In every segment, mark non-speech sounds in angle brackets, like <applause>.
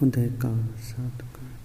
හොඳ එකා සාතුකාට.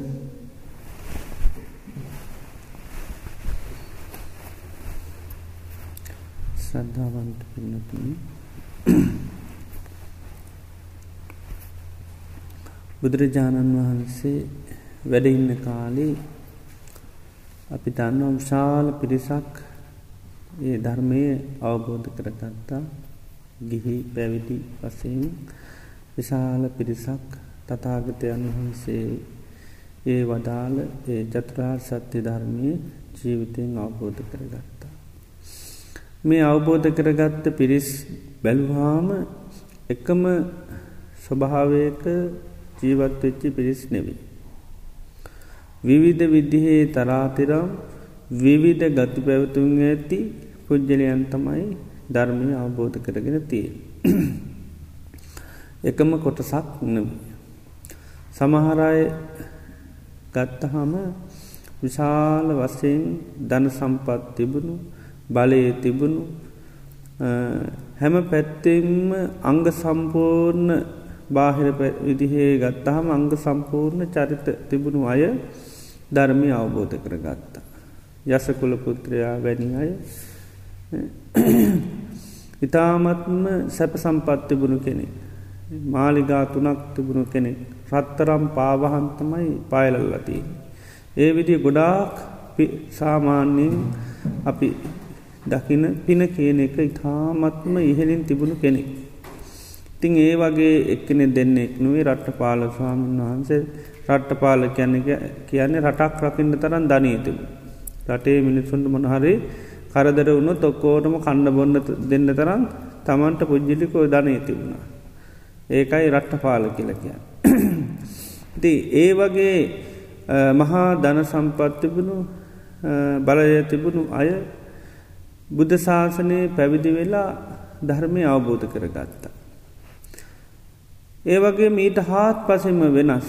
ශ්‍රද්ධාවන්ත පින්නතුනි බුදුරජාණන් වහන්සේ වැඩඉන්න කාලේ අපි දන්නවා විශාල පිරිසක් ඒ ධර්මය අවබෝධ කරගත්තා ගිහි පැවිදි වසයෙන් විශාල පිරිසක් තතාගතයන් වහන්සේ ඒ වදාළ ඒ චතුරාර් සත්‍ය ධර්මය ජීවිතයෙන් අවබෝධ කරගත්තා. මේ අවබෝධ කරගත්ත පිරිස් බැලුහාම එකම ස්වභාවයක ජීවත්වෙච්චි පිරිස් නෙවී. විවිධ විදිහේ තරාතිරම් විවිධ ගති පැවතුන් ඇති පුද්ජලයන් තමයි ධර්මය අවබෝධ කරගෙන තිය. එකම කොටසක් නවී. සමහරය ගත්තහම විශාල වසයෙන් ධන සම්පත් තිබුණු බලය තිබුණු හැම පැත්තෙන්ම අංග සම්පූර්ණ බාහිර විදිහේ ගත්තහම අංග සම්පූර්ණ චරිත තිබුණු අය ධර්මය අවබෝධ කර ගත්තා. යසකුල පුත්‍රයා වැනි අය ඉතාමත්ම සැප සම්පත්තිබුණු කෙනෙ. මාලිගා තුනක් තිබුණු කෙනෙක් රත්තරම් පාවහන්තමයි පායලල්ලතිී. ඒ විදි ගොඩාක් සාමාන්‍යයෙන් අපි දකින පින කියන එක ඉතාමත්ම ඉහලින් තිබුණු කෙනෙක්. ඉතිං ඒ වගේ එක්කනෙ දෙන්නෙක් නුවේ රට්ට පාල ස්වාමීන් වහන්සේ රට්ට පාල කියන්න කියන්නේ රටක් රකින්න තරන් ධනීතිබ. රටේ මිනිස්සුන්ට මොනහරි කරදර වුණු තොක්කෝටම කණ්ඩ බොන්න දෙන්න තරම් තමන්ට පුද්ජිලිකෝ ධනය තිබුණා. ඒකයි රට්ට පාල කියලකිය. <clears throat> ති ඒ වගේ මහා ධන සම්පත්තිබුණු බලය තිබුණු අය බුද්ධ ශාසනය පැවිදි වෙලා ධර්මය අවබෝධ කරගත්තා. ඒ වගේ මීට හාත් පසෙම වෙනස්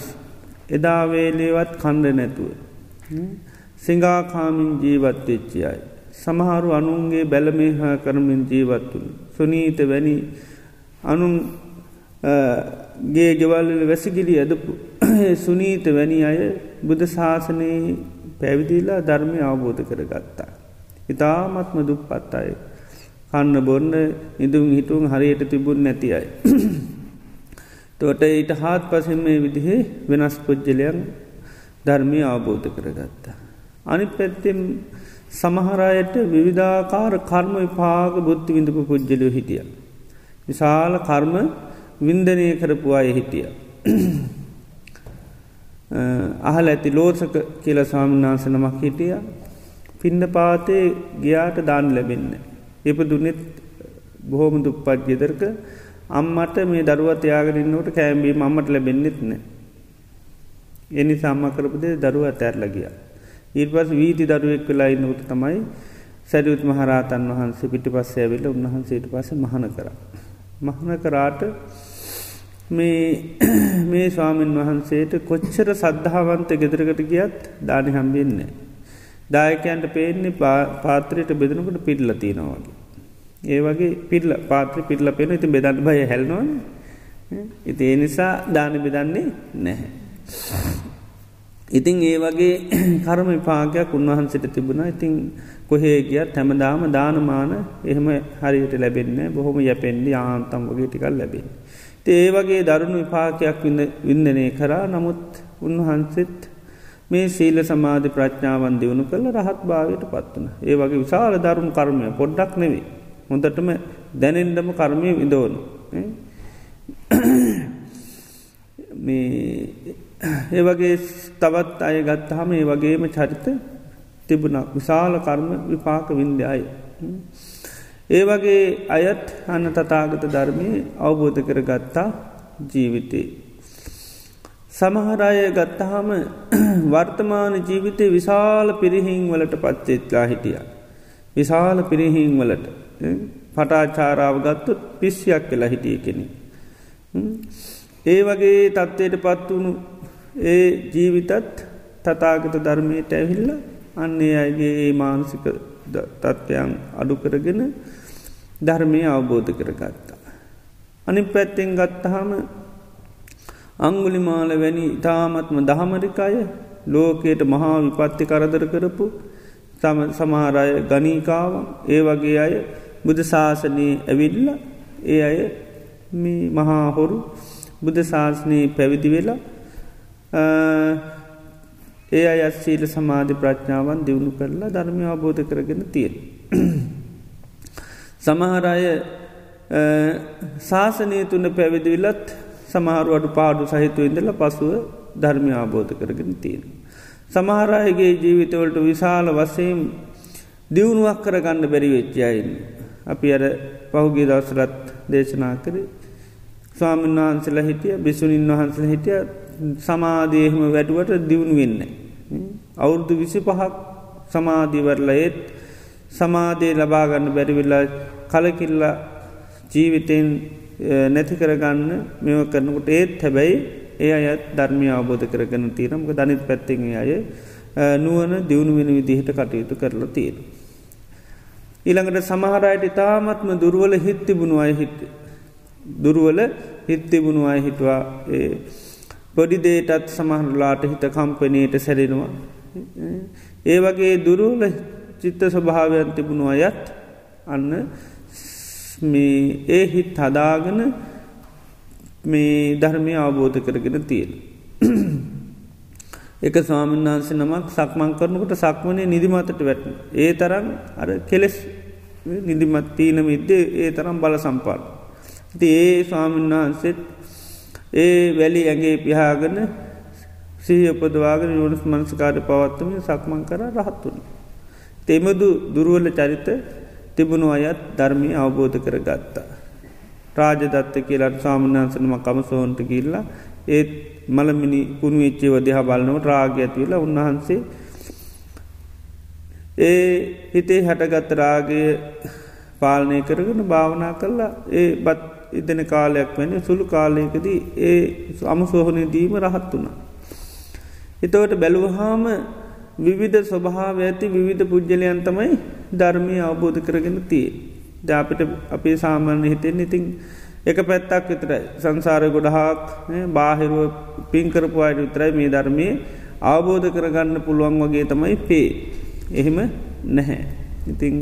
එදාවේලේවත් කණ්ඩ නැතුව. සිංගාකාමින් ජීවත් වෙච්චියයි. සමහරු අනුන්ගේ බැලමේහා කරමින් ජීවත්තුන්. සුනීත වැනි අනුන් ගේ ගෙවල්ල වැසිගිලි ඇදපු සුනීත වැනි අය බුද්ධ ශාසනයේ පැවිදිලා ධර්මය අවබෝධ කරගත්තා. ඉතාමත්ම දුප්පත් අය. කන්න බොන්න ඉදුම් හිටුන් හරියට තිබුන් නැති අයි. <clears throat> තොට ඊට හාත් පසෙන් මේ විදිහේ වෙනස් පුද්ජලයන් ධර්මය අවබෝධ කරගත්තා. අනි පැත්තෙම් සමහරයට විවිධාකාර කර්ම විපාග බුද්ධි විඳපු පුද්ජලයෝ හිටිය. විශාල කර්ම වින්දනය කරපු අය හිටිය. <clears throat> අහල ඇති ලෝසක කියල ස්වාමිනාස නමක් හිටිය පින්න පාතේ ගියාට දාන්න ලැබෙන්න. එප දුනෙත් බොහෝම දුප්පත් ගෙදරක අම්මට මේ දරුවත් යාගෙනන්නට කෑම්බී අම්මට ලැබෙන්න්නෙත් නෑ. එනි සම්ම කරපුදේ දරුව ඇතැරල ගිය. ඊට පස් වීති දරුවෙක් වෙලා ඉන්නට තමයි සැරියුත් මහරාතන් වහන්සේ පිටි පස්ස ඇවිල උන්වහන්සේට පස මහන කර. මහන කරාට මේ ස්වාමීන් වහන්සේට කොච්චර සද්ධාවන්ත ගෙදරකට ගියත් දානි හම්බින්නේ. දායකයන්ට පේන්නේ පාත්‍රයට බෙදනකට පිල්ල තියෙනවාගේ. ඒ වගේ පිල්ල පාත්‍ර පිල්ල පෙන ඉති බෙදන්න බය හැල්නොන් ඉති ඒ නිසා දාන බෙදන්නේ නැහැ. ඉතිං ඒ වගේ <clears throat> කරම පාගයක් උන්වහන්සට තිබුණා ඉතිං කොහේ ගියත් හැමදාම දානමාන එහෙම හරියට ලැබෙන්න බොහොම යැපෙන්ඩි ආන්තම් වගේ ටිකල් ලැබෙන. ඒ වගේ දරුණු විපාකයක් වින්දනය කරා නමුත් උන්වහන්සෙත් මේ සීල සමාධි ප්‍රඥාවන් දියුණු කළ රහත් භාවයට පත්වන. ඒ වගේ විශාල දරුණු කර්මය පොඩ්ඩක් නෙවේ. හොඳටම දැනෙන්ඩම කර්මය විදෝනු. <coughs> <coughs> ඒ වගේ තවත් අය ගත්තහම ඒ වගේම චරිත තිබුණක් විශාල කර්ම විපාක වින්ද අයි. ඒ වගේ අයත් අන්න තතාගත ධර්මය අවබෝධ කර ගත්තා ජීවිතේ. සමහරය ගත්තහම <clears throat> වර්තමාන ජීවිතය විශාල පිරිහිං වලට පච්චෙත්ලා හිටිය. විශාල පිරිහිං වලට පටාචාරාව ගත්තුත් පිස්සියක් කියලා හිටිය කෙනෙ. ඒ වගේ තත්ත්වයට පත්වුණු ඒ ජීවිතත් තතාගත ධර්මයට ඇවිල්ල අන්නේ අයගේ ඒ මානසික තත්ත්වයන් අඩු කරගෙන ධර්මය අවබෝධ කරගත්තා. අනි පැත්තෙන් ගත්තහම අංගුලිමාල වැනි ඉතාමත්ම දහමරිකාය ලෝකයට මහා විපත්ති කරදර කරපු සමහරය ගනීකාව ඒ වගේ අය බුද ශාසනයේ ඇවිල්ල ඒ අය මේ මහා හොරු බුද ශාසනයේ පැවිදි වෙලා ඒ අයත් සීල සමාධි ප්‍රඥාවන් දියුණු කරලා ධර්මය අවබෝධ කරගෙන තියෙන. සමහරය ශාසනය තුන්න පැවිදිවිලත් සමහරු අඩු පාඩු සහිතු ඉඳල පසුව ධර්මය අවබෝධ කරගෙන තියෙන. සමහරයගේ ජීවිතවලට විශාල වසයෙන් දියුණුවක් කරගන්න බැරි වෙච්චයයින්. අපි අර පහුගේ දවසරත් දේශනා කරේ ස්වාමීන් වහන්සල හිටිය බිසුනින් වහන්සල හිටිය සමාදයහෙම වැඩුවට දියුණු වෙන්න. අවුරුදු විසි පහක් සමාධීවරල ඒත් සමාධය ලබාගන්න බැරිවිල්ලා කලකිල්ල ජීවිතයෙන් නැති කරගන්න මෙව කරනකොට ඒත් හැබැයි ඒ අයත් ධර්මය අවබෝධ කරගන්න තීරමක ධනිත් පැත්තිෙන් අය නුවන දියුණු වෙන විදිහට කටයුතු කරලා තියෙන. ඊළඟට සමහරයට ඉතාමත්ම දුර්වල හිත්තිබුණු අය හිට දුරුවල හිත්තිබුණු අය හිටවා පොඩි දේටත් සමහරලාට හිත කම්පනයට සැරෙනවා. ඒ වගේ දුරුවල චිත්ත ස්වභාවයන් තිබුණු අයත් අන්න මේ ඒ හිත් හදාගන මේ ධර්මය අවබෝධ කරගෙන තියෙන. එක ස්වාමීන් වහන්සේ නමක් සක්මං කරනකට සක්මනේ නිදිමතට වැට. ඒ තරම් අර කෙලෙස් නිදිමත් තීන මිද්දේ ඒ තරම් බල සම්පාට. ති ඒ ස්වාමීන් වහන්සෙත් ඒ වැලි ඇගේ පිහාගන සීහපදවාගෙන යුණස් මනස්කාර පවත්වම සක්මං කර රහත්තුන. තෙමදු දුරුවල චරිත තිබුණු අයත් ධර්මය අවබෝධ කර ගත්තා. රාජදත්ත කියලට සාමන්‍යන්සනම කම සෝන්ට කිල්ලා ඒත් මළමිනි කුණු වෙච්චේ වදහ බලනවට රාග ඇතිවෙලා උන්වහන්සේ ඒ හිතේ හැටගත්ත රාගය පාලනය කරගෙන භාවනා කරලා ඒ බත් ඉදන කාලයක් වෙන සුළු කාලයකදී ඒ අමසෝහනය දීම රහත් වුණා. එතවට බැලුවහාම විවිධ ස්වභාව ඇති විවිධ පුද්ගලයන් තමයි ධර්මය අවබෝධ කරගෙන තිය. ජාපිට අපේ සාමාන්‍ය හිතෙන් ඉතින් එක පැත්තක් විතරයි සංසාරය ගොඩහක් බාහිරුව පින්කරපු අයට විතරයි මේ ධර්මය අවබෝධ කරගන්න පුළුවන් වගේ තමයි පේ. එහෙම නැහැ. ඉතිං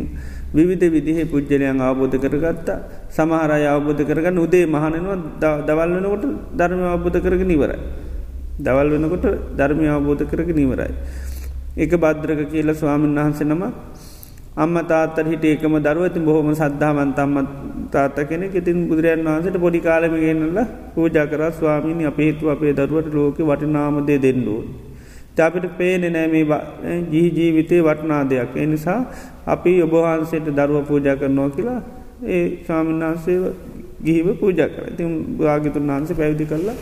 විවිධ විදිහේ පුද්ජලයන් අවබෝධ කරගත්තා සමහරය අවබෝධ කරගන්න උදේ මහනනවා දවල් වෙනකොට ධර්ම අවබෝධ කරග නිවරයි. දවල් වෙනකොට ධර්මය අවබෝධ කරග නිවරයි. එක බද්‍රක කියලා ස්වාමීන් වහන්සේ නම අම්ම තාත්තර හිට ඒකම දරුවති බොහොම සද්ධාවන්ත අම්ම තාත්ත කෙනෙ ඉතින් බුදුරයන් වහන්සට පොඩි කාලමගෙනල්ල පූජා කර ස්වාමීනි අප හේතු අපේ දරුවට ලෝක වටිනාමදේ දෙන්නුවන්. අපිට පේනෙ නෑ මේ ජී ජීවිතය වටනා දෙයක්. එනිසා අපි ඔබහන්සේට දරුව පූජා කරනවා කියලා ඒ ස්වාමින්නාන්සේ ගිහිව පූජ කර ති භාගිතුන් වහන්සේ පැවිදි කරලා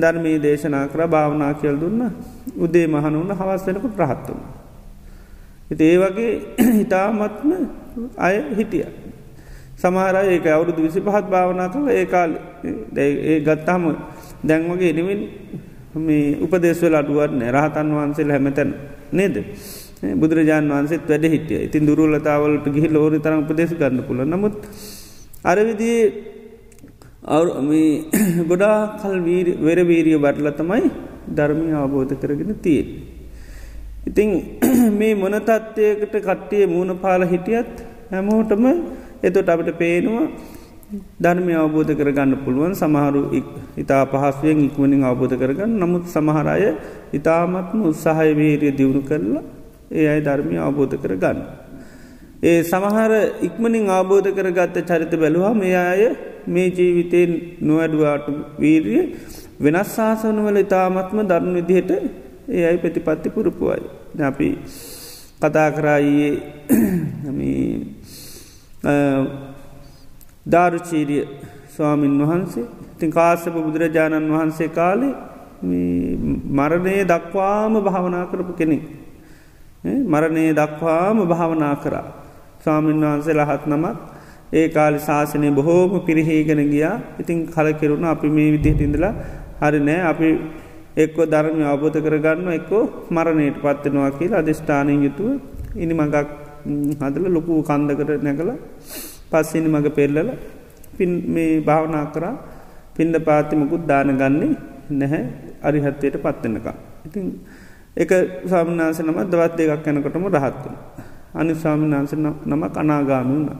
ධර්මී දේශනා කර භාවනා කියල් දුන්න උදේ මහනුන්න හවස් වෙනකුට ප්‍රහත් වුණ. හිති ඒ වගේ <clears throat> හිතාමත්ම අය හිටිය. සමහර ඒක අවුරුදු විසි පහත් භාවනා කළ ඒකාල් ඒ ගත්තාම දැන්වගේ එනිවෙන් මේ උපදේශවල අඩුවත්නෑ රහතන් වහන්සේල හැමතැන් නේද. බුදුරජාන් වන්සේත් වැඩ හිටිය ඉතින් දුරලතාවලට ගිහි ලෝරි තරම් උපදේශ ගන්න පුල නමුත් අරවිදිී <clears throat> ගොඩා කල් වෙරවීරිය වටල තමයි ධර්මය අවබෝධ කරගෙන තියෙන්. ඉතිං <clears throat> මේ මොන තත්ත්වයකට කට්ටිය මූුණ පාල හිටියත් හැමෝටම එතොට අපට පේනවා ධර්මය අවබෝධ කරගන්න පුළුවන් සමහරු ඉතා පහස්ුවෙන් ඉක්මනින් අවබෝධ කරගන්න නමුත් සමහරය ඉතාමත්ම උත්සාහය වේරිය දියුණු කරලා ඒ අයි ධර්මය අවබෝධ කරගන්න. ඒ සමහර ඉක්මනින් අවබෝධ කරගත්ත චරිත බැලුවා මේ අය මේ ජීවිතයෙන් නොවැඩුවාට වීරිය වෙනස් ශාසනවල ඉතාමත්ම ධර්ම විදිහට ඒ අයි ප්‍රතිපත්ති පුරුපුුවයි. අපි කතා කරායේ ධාරුචීරිය <clears throat> ස්වාමීන් වහන්සේ තින් කාසප බුදුරජාණන් වහන්සේ කාලේ මරණය දක්වාම භාවනා කරපු කෙනෙක්. මරණය දක්වාම භාවනා කරා. ස්වාමීන් වහන්සේ ලහත් නමත් ඒ කාලි ශාසනය බොහෝම පිරිහීගෙන ගියා ඉතින් කලකිරුණ අපි මේ විදිහට ඉඳලා හරි නෑ අපි එක්කො ධර්මය අවබෝධ කරගන්න එක්කෝ මරණයට පත්වෙනවා කියලා අධිෂ්ඨානය යුතුව ඉනි මඟක් හදල ලොකු කන්දකට නැකළ පස්සිනි මඟ පෙල්ලල පින් මේ භාවනා කරා පින්ඩ පාතිමකුත් දාන ගන්නේ නැහැ අරිහත්වයට පත්වෙනකා. ඉතින් එක සාමනාස නම දවත් දෙකක් යැනකොටම රහත්වන. අනි ස්වාමිනාන්ස නම කනාගාමි වුණ.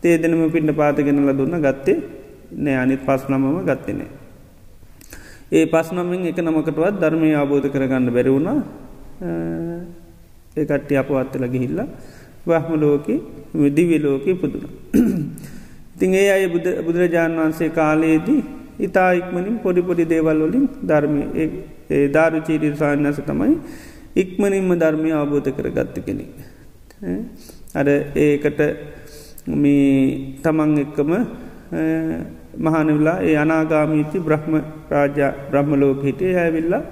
තේ දෙනම පින්ඩ පාතිගෙනල දුන්න ගත්තේ නෑ අනිත් පස් නමම ගත්තනේ. ඒ පස් නමින් එක නමකටවත් ධර්මය අවබෝධ කරගන්න බැරි වුණා ඒකට්ටි අපවත්තල ගිහිල්ලා වහම ලෝක දිවි ලෝක පුදුන. ඉතිං ඒ අය බුදුරජාණන් වහන්සේ කාලයේදී ඉතා ඉක්මනින් පොඩිපොඩි දේවල් වලින් ධර්මය ඒ ධාරු චීරී සාන්නස තමයි ඉක්මනින්ම ධර්මය අවබෝධ කර ගත්ත කෙනෙක්. අර ඒකට මේ තමන් එක්කම මහනවෙලා ඒ අනාගාමීති බ්‍රහ්ම රාජා බ්‍රහ්ම ලෝක හිටේ ඇවිල්ලා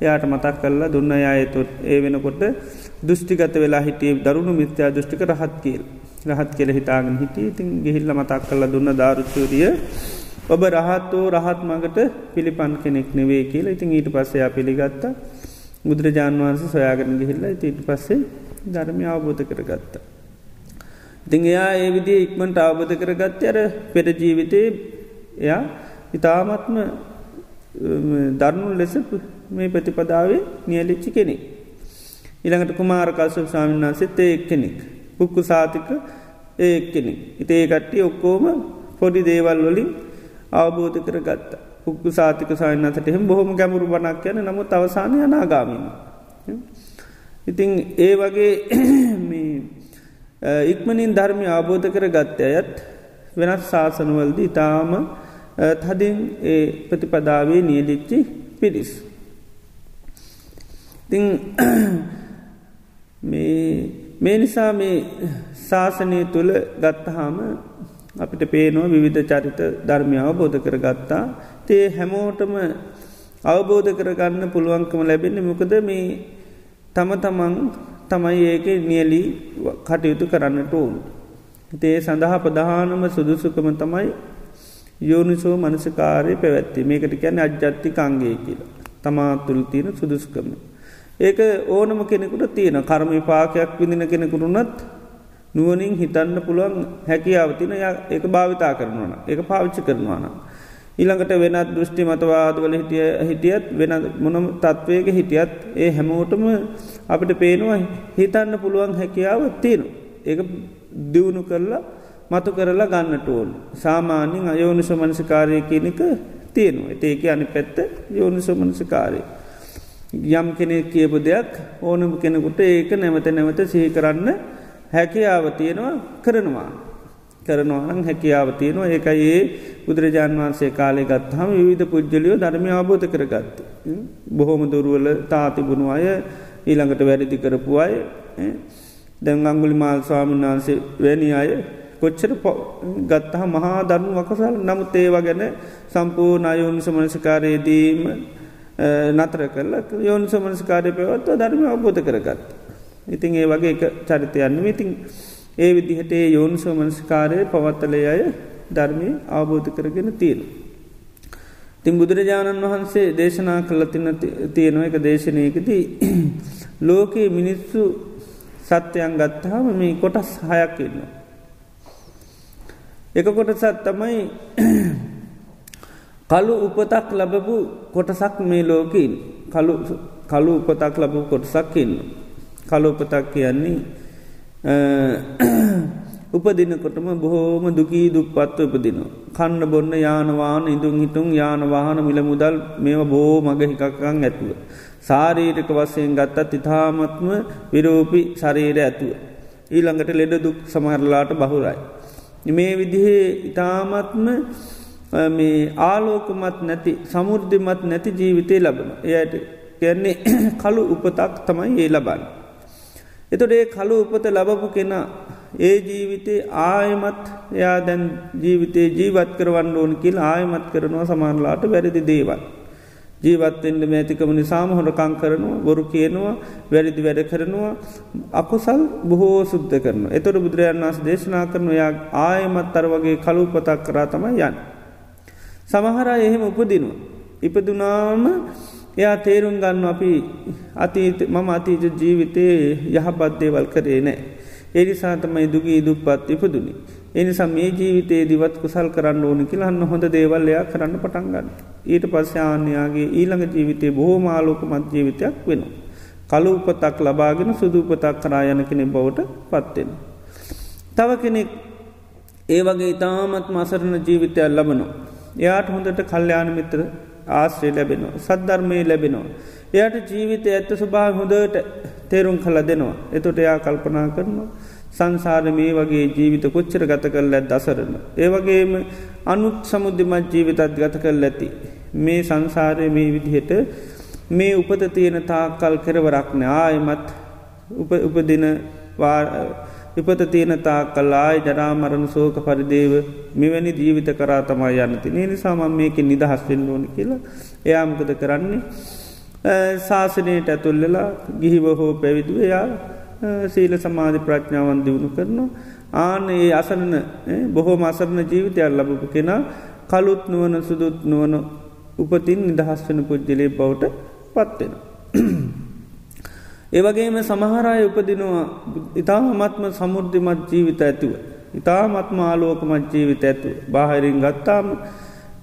එයාට මතක් කරලා දුන්න අයතුත් ඒ වෙනකොට දෘෂ්ටිගත වෙලා හිටිය දරුණු මිත්‍යා දෘෂ්ටික රහත් කියල්. රහත් කෙල හිතාගෙන හිටිය. ඉතින් ගෙහිල්ල මතක් කරලා දුන්න ධාරුචූරිය ඔබ රහත්වෝ රහත් මගට පිළිපන් කෙනෙක් නෙවේ කියලා. ඉතින් ඊට පස්සයා පිළිගත්ත. බුදුරජාන් වහන්සේ සොයාගෙන ගිහිල්ල ඊට පස්සේ ධර්මය අවබෝධ කරගත්තා. ඉතිං එයා ඒ විදි ඉක්මට අවබධ කරගත්ත අර පෙර ජීවිතයේ එයා ඉතාමත්ම දරුණු ලෙස මේ ප්‍රතිපදාවේ නියලිච්චි කෙනෙක්. ඉළඟට කුමාරකල්සු ස්වාමීන් වන්සෙත් ඒ එක්කෙනෙක්. පුක්කු සාතික ඒ එක්කෙනෙක්. ඉතේ කට්ටිය ඔක්කෝම පොඩි දේවල් වලින් අවබෝධ කර ගත්ත. පුක්කු සාතික සයන්නතට එහෙම බොහොම ගැමුරු බනක් යන නමුත් අවසානය අනාගාමීම. ඉතිං ඒ වගේ <coughs> ඉක්මනින් ධර්මය ආබෝධ කර ගත්ත අයත් වෙනස් ශාසනවලද ඉතාම තදින් ඒ ප්‍රතිපදාවේ නියලිච්චි පිරිස්. ති මේ නිසා මේ ශාසනය තුළ ගත්තහාම අපිට පේනවා විවිධ චරිත ධර්මය අවබෝධ කර ගත්තා තේ හැමෝටම අවබෝධ කරගන්න පුළුවන්කම ලැබෙන්නේ මොකද මේ තම තමන් තමයි ඒක නියලී කටයුතු කරන්නට ඕන්. තේ සඳහා ප්‍රධානම සුදුසුකම තමයි යෝනිසෝ මනසකාරය පැවැත්ති මේකට කැන අජ්ජත්ති කංගේ කියලා. තමා තුළ තියෙන සුදුස්කම. ඒක ඕනම කෙනෙකුට තියෙන කර්ම පාකයක් විදින කෙනෙකුරුනත් නුවනින් හිතන්න පුළුවන් හැකියාව තින ඒක භාවිතා කරනවන ඒක පාවිච්චි කරනවාන. ඊළඟට වෙනත් දෘෂ්ටි මතවාදවල හිටිය හිටියත් වෙන මොනම තත්ත්වයක හිටියත් ඒ හැමෝටම අපිට පේනවා හිතන්න පුළුවන් හැකියාව තියෙනු. ඒක දියුණු කරලා මතු කරලා ගන්නට ඕන්. සාමාන්‍යින් අයෝනිසමනසිකාරය කියනක තියෙනවා. ඒක අනි පැත්ත යෝනිසමනසිකාරය. යම් කෙනෙ කියපු දෙයක් ඕනම කෙනෙකුට ඒක නැවත නැවත සිහි කරන්න හැකියාව තියෙනවා කරනවා. කරනවානම් හැකියාව තියෙනවා ඒකයි ඒ බුදුරජාන් වහන්සේ කාලය ගත්හම විවිධ පුද්ජලියෝ ධර්මය අවබෝධ කරගත්ත. බොහොම දුරුවල තාතිබුණු අය ඊළඟට වැරදි කරපු අය දැන් අංගුලි මාල් ස්වාමීන් වහන්සේ වැනි අය කොච්චර ගත්තහ මහා ධර්මු වකසල් නමුත් ඒවා ගැන සම්පූර්ණ අයෝනිස මනසිකාරයේදීම නතර කරල යෝනිස මනස්කාරය පැවත්ව ධර්ම අවබෝධ කරගත්. ඉතින් ඒ වගේ එක චරිතයන්න ඉතින් ඒ විදිහට ඒ යෝනිසෝ මනස්කාරය පවත්තලය අය ධර්මය අවබෝධ කරගෙන තියෙන. තින් බුදුරජාණන් වහන්සේ දේශනා කළ තින්න තියෙනව එක දේශනයකදී <clears throat> ලෝකයේ මිනිස්සු සත්‍යයන් ගත්තාම මේ කොටස් හයක් ඉන්න. එක කොටසත් තමයි <clears throat> කලු උපතක් ලබපු කොටසක් මේ ලෝකීන් කලු උපතක් ලබපු කොටසක්කින්න. කලු උපතක් කියන්නේ <clears throat> උපදිනකොටම බොහෝම දුකී දුක්පත්ව උපදිනවා. කන්න බොන්න යානවාන ඉදුන් හිටුන් යානවාහන මිල මුදල් මේම බෝ මග හිකක්කං ඇතුව. සාරීරික වසයෙන් ගත්තත් ඉතාමත්ම විරෝපි ශරීර ඇතුව. ඊළඟට ලෙඩ දුක් සමහරලාට බහුරයි. මේ විදිහේ ඉතාමත්ම මේ ආලෝකමත් නැති සමුෘද්ධිමත් නැති ජීවිතය ලබන. එයට කියන්නේ <clears throat> කළු උපතක් තමයි ඒ ලබන්න. එතොට ඒ කළු උපත ලබපු කෙනා ඒ ජීවිතේ ආයමත් එයා දැන් ජීවිතේ ජීවත් කරවන්න ඕන කියල් ආයමත් කරනවා සමානලාට වැරදි දේවල්. ජීවත්තෙන්ට මෑතිකම නිසාම හොරකං කරනවා බොරු කියනවා වැරදි වැඩ කරනවා අකුසල් බොහෝ සුද්ධ කරන. එතොට බුදුරජන් වස් දේශනා කරන යා ආයමත් අර වගේ කලුපතක් කරා තමයි යන්න. සමහරා එහෙම උපදිනවා. ඉපදුනාම එයා තේරුම් ගන්න අපි අතීත මම අතීත ජීවිතයේ යහපත් දේවල් කරේ නෑ. එනිසා තමයි දුගී දුප්පත් ඉපදුනි. එනිසා මේ ජීවිතයේ දිවත් කුසල් කරන්න ඕන කියලන්න හොඳ දේවල්ලයා කරන්න පටන්ගන්න. ඊට පස්්‍යාන්‍යයාගේ ඊළඟ ජීවිතය බොහෝ මාලෝකමත් ජීවිතයක් වෙන. කලු උපතක් ලබාගෙන සුදුපතක් කරා යන කෙනෙ බවට පත්වෙන. තව කෙනෙක් ඒ වගේ ඉතාමත් මසරණ ජීවිතයක් ලබනවා. එයාට හොඳට කල්්‍යයාන මිත්‍ර ආශ්‍රය ලැබෙනවා. සද්ධර්මය ලැබෙනවා. එයට ජීවිත ඇත්ත ස්වභාව හොඳට තේරුම් කල දෙනවා. එතොට එයා කල්පනා කරනවා. සංසාර මේ වගේ ජීවිත කොච්චර ගත කල් ඇත් දසරන. ඒවගේම අනුත් සමුද්ධිමත් ජීවිතත් ගත කල් ඇති. මේ සංසාරය මේ විදිහට මේ උපත තියෙන තාකල් කෙරවරක්න ආයමත් උපදින විපත තියෙන තා කල්ලායි ජරාමරණ සෝක පරිදේව මෙවැනි ජීවිත කරා තමා යන්නති ඒ නිසාමන් මේක නිදහස් වෙන්න ඕන කියලා එයාමකද කරන්නේ ශාසනයට ඇතුල්ලලා ගිහිව හෝ පැවිදුව එයා සීල සමාධි ප්‍රඥාවන් දියුණු කරනවා ආන ඒ අසරන බොහෝ අසරණ ජීවිතයක් ලබපු කෙනා කළුත් නුවන සුදුත් නුවන උපතින් නිදහස් වන පුද්ජලේ බවට පත්වෙන. ඒවගේම සමහරය උපදිනවා ඉතාමත්ම සමුෘද්ධිමත් ජීවිත ඇතුව. ඉතාමත්ම ආලෝකමත් ජීවිත ඇතු. බාහිරින් ගත්තාම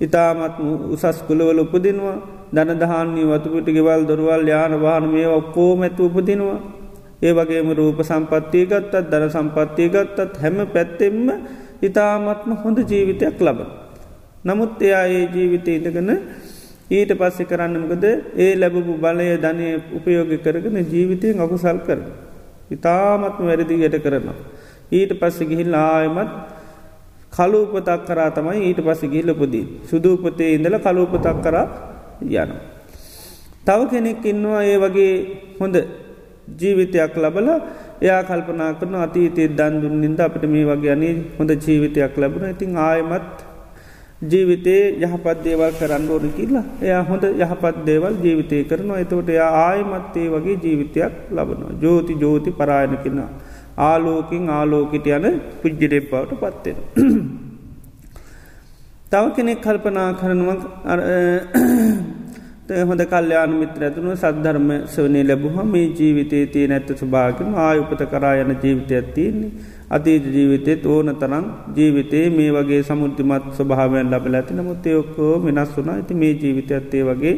ඉතාමත්ම උසස් කුලවල උපදිනවා දනදහන්නේ වතුපිට ගෙවල් දොරවල් යාන වාහන මේ ඔක්කෝම ඇතු උපදිනවා. ඒ වගේම රූප සම්පත්තිය ගත්තත් දන සම්පත්තිය ගත්තත් හැම පැත්තෙම්ම ඉතාමත්ම හොඳ ජීවිතයක් ලබ. නමුත් එයා ඒ ජීවිතය ඉඳගන ඊට පස්සෙ කරන්නමකද ඒ ලැබපු බලය ධනය උපයෝග කරගෙන ජීවිතයෙන් අකුසල් කරන. ඉතාමත්ම වැරදි යට කරනවා. ඊට පස්සෙ ගිහිල් ආයමත් කලූපතක් කරා තමයි ඊට පස්සෙ ගිල්ලපුදී. සුදූපතේ ඉඳල කලූපතක් කරා යන. තව කෙනෙක් ඉන්නවා ඒ වගේ හොඳ ජීවිතයක් ලබල එයා කල්පනා කරන අතීතේ දන් දුන්නින්ද අපට මේ වගේ අනේ හොඳ ජීවිතයක් ලැබුණ. ඉතින් ආයමත් ජීවිතේ යහපත් දේවල් කරන්න ඕන කියලා එයා හොඳ යහපත් දේවල් ජීවිතය කරනවා. එතවට එයා ආයමත්තේ වගේ ජීවිතයක් ලබනවා. ජෝති ජෝති පරායන කෙන ආලෝකින් ආලෝකිට යන පුද්ජිරෙක් බවට පත්වෙන. <clears throat> තව කෙනෙක් කල්පනා කරනවා හොඳ කල්්‍යයාන මිත්‍ර ඇතුනු සද්ධර්ම සවනය ලැබුහ මේ ජීවිතේ තිය නැත්ත සභාගම ආයුපත කරා යන ජීවිතයක් තියන්නේ. අතීත ජීවිතෙත් ඕන තරම් ජීවිතේ මේ වගේ සමුෘද්ධිමත් ස්වභාවයන් ලබල ඇති. නමුත් යොක්කෝ වෙනස් වුනා ඇති මේ ජීවිතයත්තේ වගේ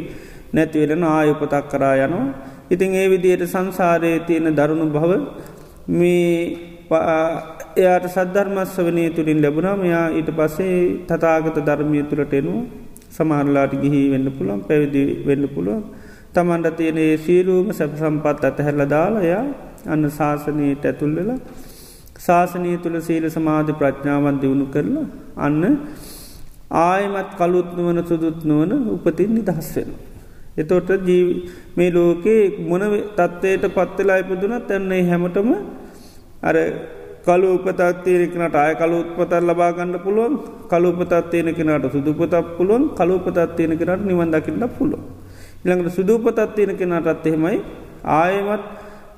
නැතිවෙලෙන ආයුපතක් කරා යනවා. ඉතින් ඒ විදියට සංසාරයේ තියෙන දරුණු භව මේ එයාට සද්ධර්මස්ස වනය තුළින් ලැබුණා. මෙයා ඊට පස්සේ තතාගත ධර්මය තුළට එනවා. සමහරලාට ගිහි වෙන්න පුළන් පැවිදි වෙන්න පුළුවන් තමන්ට තියනේ සීරුවම සැප සම්පත් අතහැරල දාලා එයා අන්න ශාසනයට ඇතුල් වෙලා ශාසනය තුළ සීල සමාධ ප්‍රඥාවන් දියුණු කරලා අන්න ආයමත් කළුත් නුවන සුදුත් නුවන උපතින් නිදහස් වෙන. එතොට ජීව මේ ලෝකේ මොන තත්ත්වයට පත්වෙලා ඉපදුනත් ඇන්නේ හැමටම අර කලු උපතත් තියෙනෙකනට අය කලු උත්පතත් ලබාගන්න පුළුවන් කලු උපතත් තියෙන කෙනට සුදුපතත් පුළුවන් කලු උපතත් තියෙන කෙනට නිවන් දකින්න පුළුව. ඉළඟට සුදුපතත් තියෙන කෙනටත් එහෙමයි ආයමත්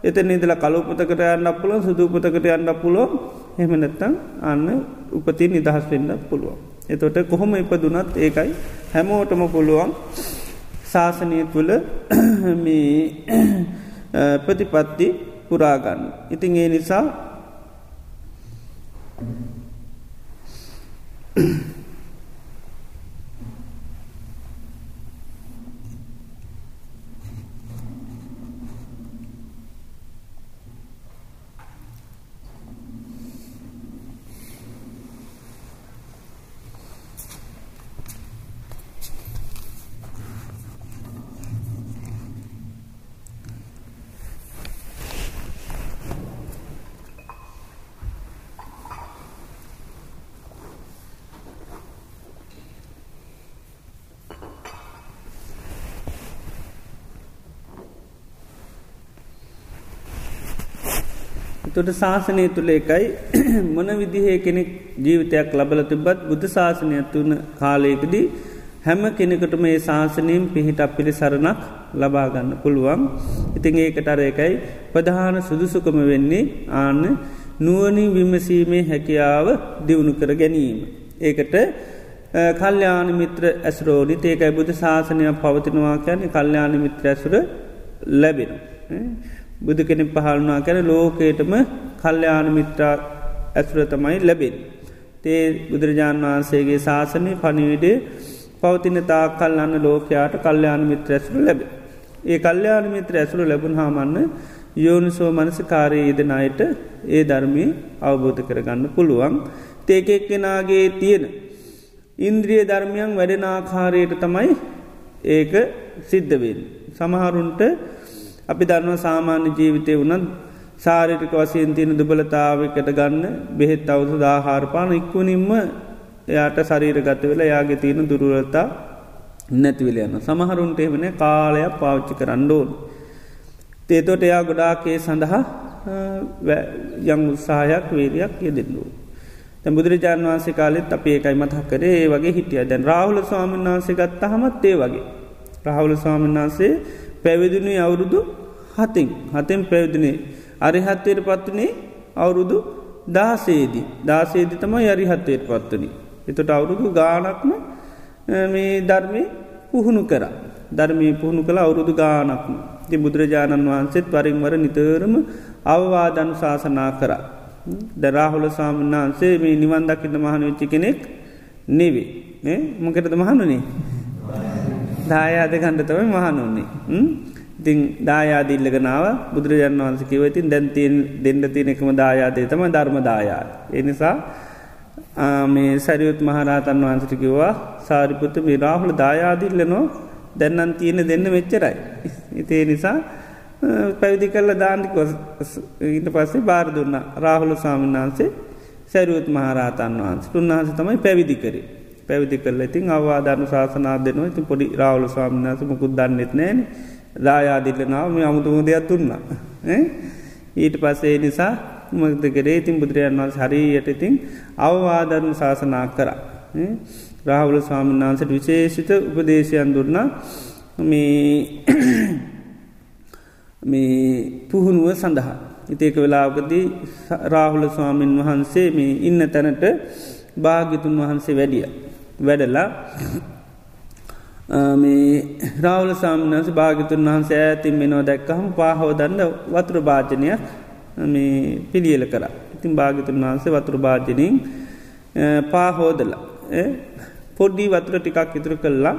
එත නිදල කලුපතකට යන්න පුළුවන් සුදුපතකට යන්න පුළුවන් හෙමනැත්තං අන්න උපති නිදහස් වෙන්න පුළුවන්. එතොට කොහොම ඉපදුනත් ඒකයි හැමෝටම පුළුවන් ශාසනය තුළ <coughs> ප්‍රතිපත්ති පුරාගන්න. ඉතින් ඒ නිසා 嗯。තොට ශාසනය තුළ එකයි <clears throat> මොන විදිහේ කෙනෙක් ජීවිතයක් ලබල තිබත් බුද්ධ ශාසනය තුන කාලයකදී හැම කෙනෙකට මේ ශාසනයෙන් පිහිට අපිළි සරණක් ලබාගන්න පුළුවන් ඉතිං ඒකට අර එකයි ප්‍රධාන සුදුසුකම වෙන්නේ ආන්න නුවනින් විමසීමේ හැකියාව දියුණු කර ගැනීම. ඒකට කල්්‍යාන මිත්‍ර ඇස්රෝනි ඒකයි බුද්ධ ශාසනයක් පවතිනවා කියන්නේ කල්්‍යාන මිත්‍ර ඇසුර ලැබෙන. බුදු කෙනෙ පහළුනා කැන ලෝකේටම කල්්‍යයාන මිත්‍රා ඇසුර තමයි ලැබෙන්. තේ බුදුරජාණන් වහන්සේගේ ශාසනය පනිවිඩේ පවතින තා කල්ලන්න ලෝකයාට කල්්‍යයාන මිත්‍ර ඇසුරු ලැබ. ඒ කල්්‍යයාන මිත්‍ර ඇසුරු ලැබුණ හාමන්න යෝනිසෝ මනස කාරයේ යෙදෙනයට ඒ ධර්මී අවබෝධ කරගන්න පුළුවන්. තේකෙක් කෙනාගේ තියෙන. ඉන්ද්‍රිය ධර්මයන් වැඩෙනාකාරයට තමයි ඒක සිද්ධවෙන්. සමහරුන්ට අපි දන්නවා සාමාන්‍ය ජීවිතය වනත් සාරිටික වසයෙන් තියෙන දුබලතාවකට ගන්න බෙහෙත් අවුදු දාහාරපාන ඉක්වනින්ම එයාට සරීර ගත වෙලා යාගේ තියෙන දුරුවලතා නැතිවිලයන්න සමහරුන්ට එවන කාලයක් පාවිච්චි කරන්න ඕන්. තේතොට එයා ගොඩාකේ සඳහා යං උත්සාහයක් වේරයක් යෙදෙන්නු. බුදුරජාන් වන්සේ කාලෙත් අප ඒකයි මතහ කරේ ඒ වගේ හිටිය දැන් රාහුල ස්වාමීන් වහන්සේ ගත්ත හමත් ඒ වගේ. රාහුල ස්වාමීන් වහන්සේ පැවිදිනුයි අවුරුදු හතින් හතෙන් පැවිදිනේ අරිහත්වයට පත්වනේ අවුරුදු දාසේදී දාසේදි තම යරිහත්වයට පත්වනි. එතට අවුරුදු ගානක්ම මේ ධර්මය පුහුණු කර. ධර්මී පුහුණු කළ අවුරුදු ගානක්ම ති බුදුරජාණන් වහන්සේත් වරින්වර නිතරම අවවාදනු ශාසනා කර. දරාහුල සාමන් වහන්සේ මේ නිවන් දකින්න මහන වෙච්චි කෙනෙක් නෙවේ මොකටද මහනුනේ දායාද ගණ්ඩතවයි මහනුන්නේ ඉතිං දායාදිල්ලගනාව බුදුරජාන් වන්ස කිවතින් දැන්තින් දෙන්න තියන එකම දායාදේ තම ධර්මදායා. එනිසා මේ සැරියුත් මහරහතන් වහන්සට කිව්වා සාරිපුත්ත මේ රාහුල දායාදිල්ලනෝ දැන්නන් තියෙන දෙන්න මෙච්චරයි. ඉතිේ නිසා පැවිදි කරල දාන්ටික ඊට පස්සේ බාර දුන්න. රාහුල සාමන් වහන්සේ සැරියුත් මහරහතන් වහන්ස. උන්වහන්ස තමයි පැවිදි කරේ. පැවිදි කරල ඉතින් අවවාධන ශාසනා දෙනවා ඉතින් පොඩි රාවල ස්වාමිනාස මුකුත් දන්නෙත් නෑන දායාදිල්ලනාව මේ අමුතුම දෙයක් තුන්නා. ඊට පස්සේ නිසා මද කරේ ඉතින් බුදුරජන් වන්ස හරියට ඉතින් අවවාධරණ ශාසනා කර. රාහුල ස්වාමීන් වහන්සට විශේෂිත උපදේශයන් දුන්නා මේ <coughs> පුහුණුව සඳහා. ඉතේක වෙලාවකදී රාහුල ස්වාමීන් වහන්සේ මේ ඉන්න තැනට භාගිතුන් වහන්සේ වැඩිය. වැඩලා. මේ රාවල සාමනස භාගිතුන් වහන්සේ ඇතින් මෙනෝ දැක්කහම පාහෝදන්න වතුර භාජනයක් මේ පිළියල කර. ඉතින් භාගිතුන් වහන්සේ වතුර භාජනයෙන් පාහෝදලා පොඩ්ඩී වතුර ටිකක් ඉතුරු කල්ලා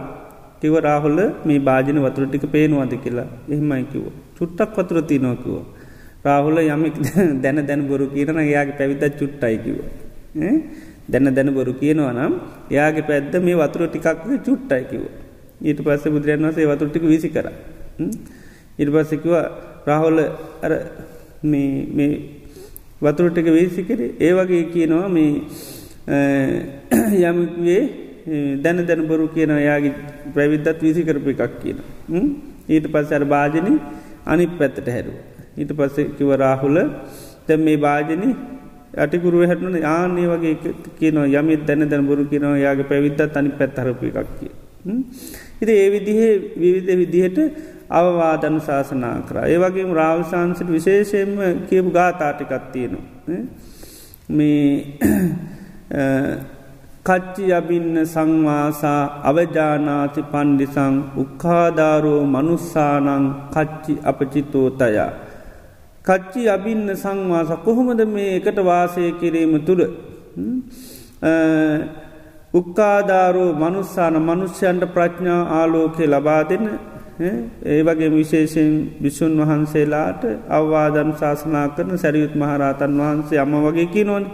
කිව රාහුල්ල මේ භාජන වතුර ටික පේනවාද කියලා? එහෙමයි කිව චුට්ටක් වතුර තියනෝකිව රාහුල යමක් දැන දැන බොරු කියරන යාගේ පැවිදත් චුට්ටයිකිව දැන දැන බොරු කියනවා නම් යාගේ පැද්ද මේ වතුර ටිකක් චුට්ටයිකිව. ඊට පස්සේ බුදුරන් වසේ වතුරටික විසි කර. ඉට පස්සෙකිව රාහොල්ල අර වතුරටික වේසිකරේ ඒ වගේ කියනවා මේ යමවේ දැන දැන බොරු කියන යාගේ ප්‍රවිද්ධත් විසි කරපු එකක් කියන. ඊට පස්ස අර භාජන අනි පැත්තට හැරු. ඊට පස්සේ කිව රාහුල දැ මේ භාජනී අටිකුරුව හැටන ආනේ වගේ කියන යමත් දැන දැන බොරු කියනවා යාගේ පැවිද්දත් අනි පැත්හරපු එකක්කිය. ඉති ඒ විදිහේ විවිධ විදිහට අවවාදන ශාසනා කර. ඒවගේ රාවසාන්සිට විශේෂයෙන්ම කියපු ගාතාටිකත් තියෙනවා. මේ <clears throat> කච්චි අබින්න සංවාසා අවජානාති පණ්ඩිසං උක්කාධාරෝ මනුස්සානං කච්චි අපචිතෝතයා. කච්චි අබින්න සංවාස කොහොමද මේ එකට වාසය කිරීම තුළ? උක්කාධාරෝ මනුස්සාන මනුෂ්‍යයන්ට ප්‍රඥා ආලෝකය ලබා දෙන්න ඒ වගේ විශේෂෙන් විසුන් වහන්සේලාට අවවාදන් ශාසනා කරන සැරියුත් මහරහතන් වහන්සේ අම්ම වගේ කි නොන්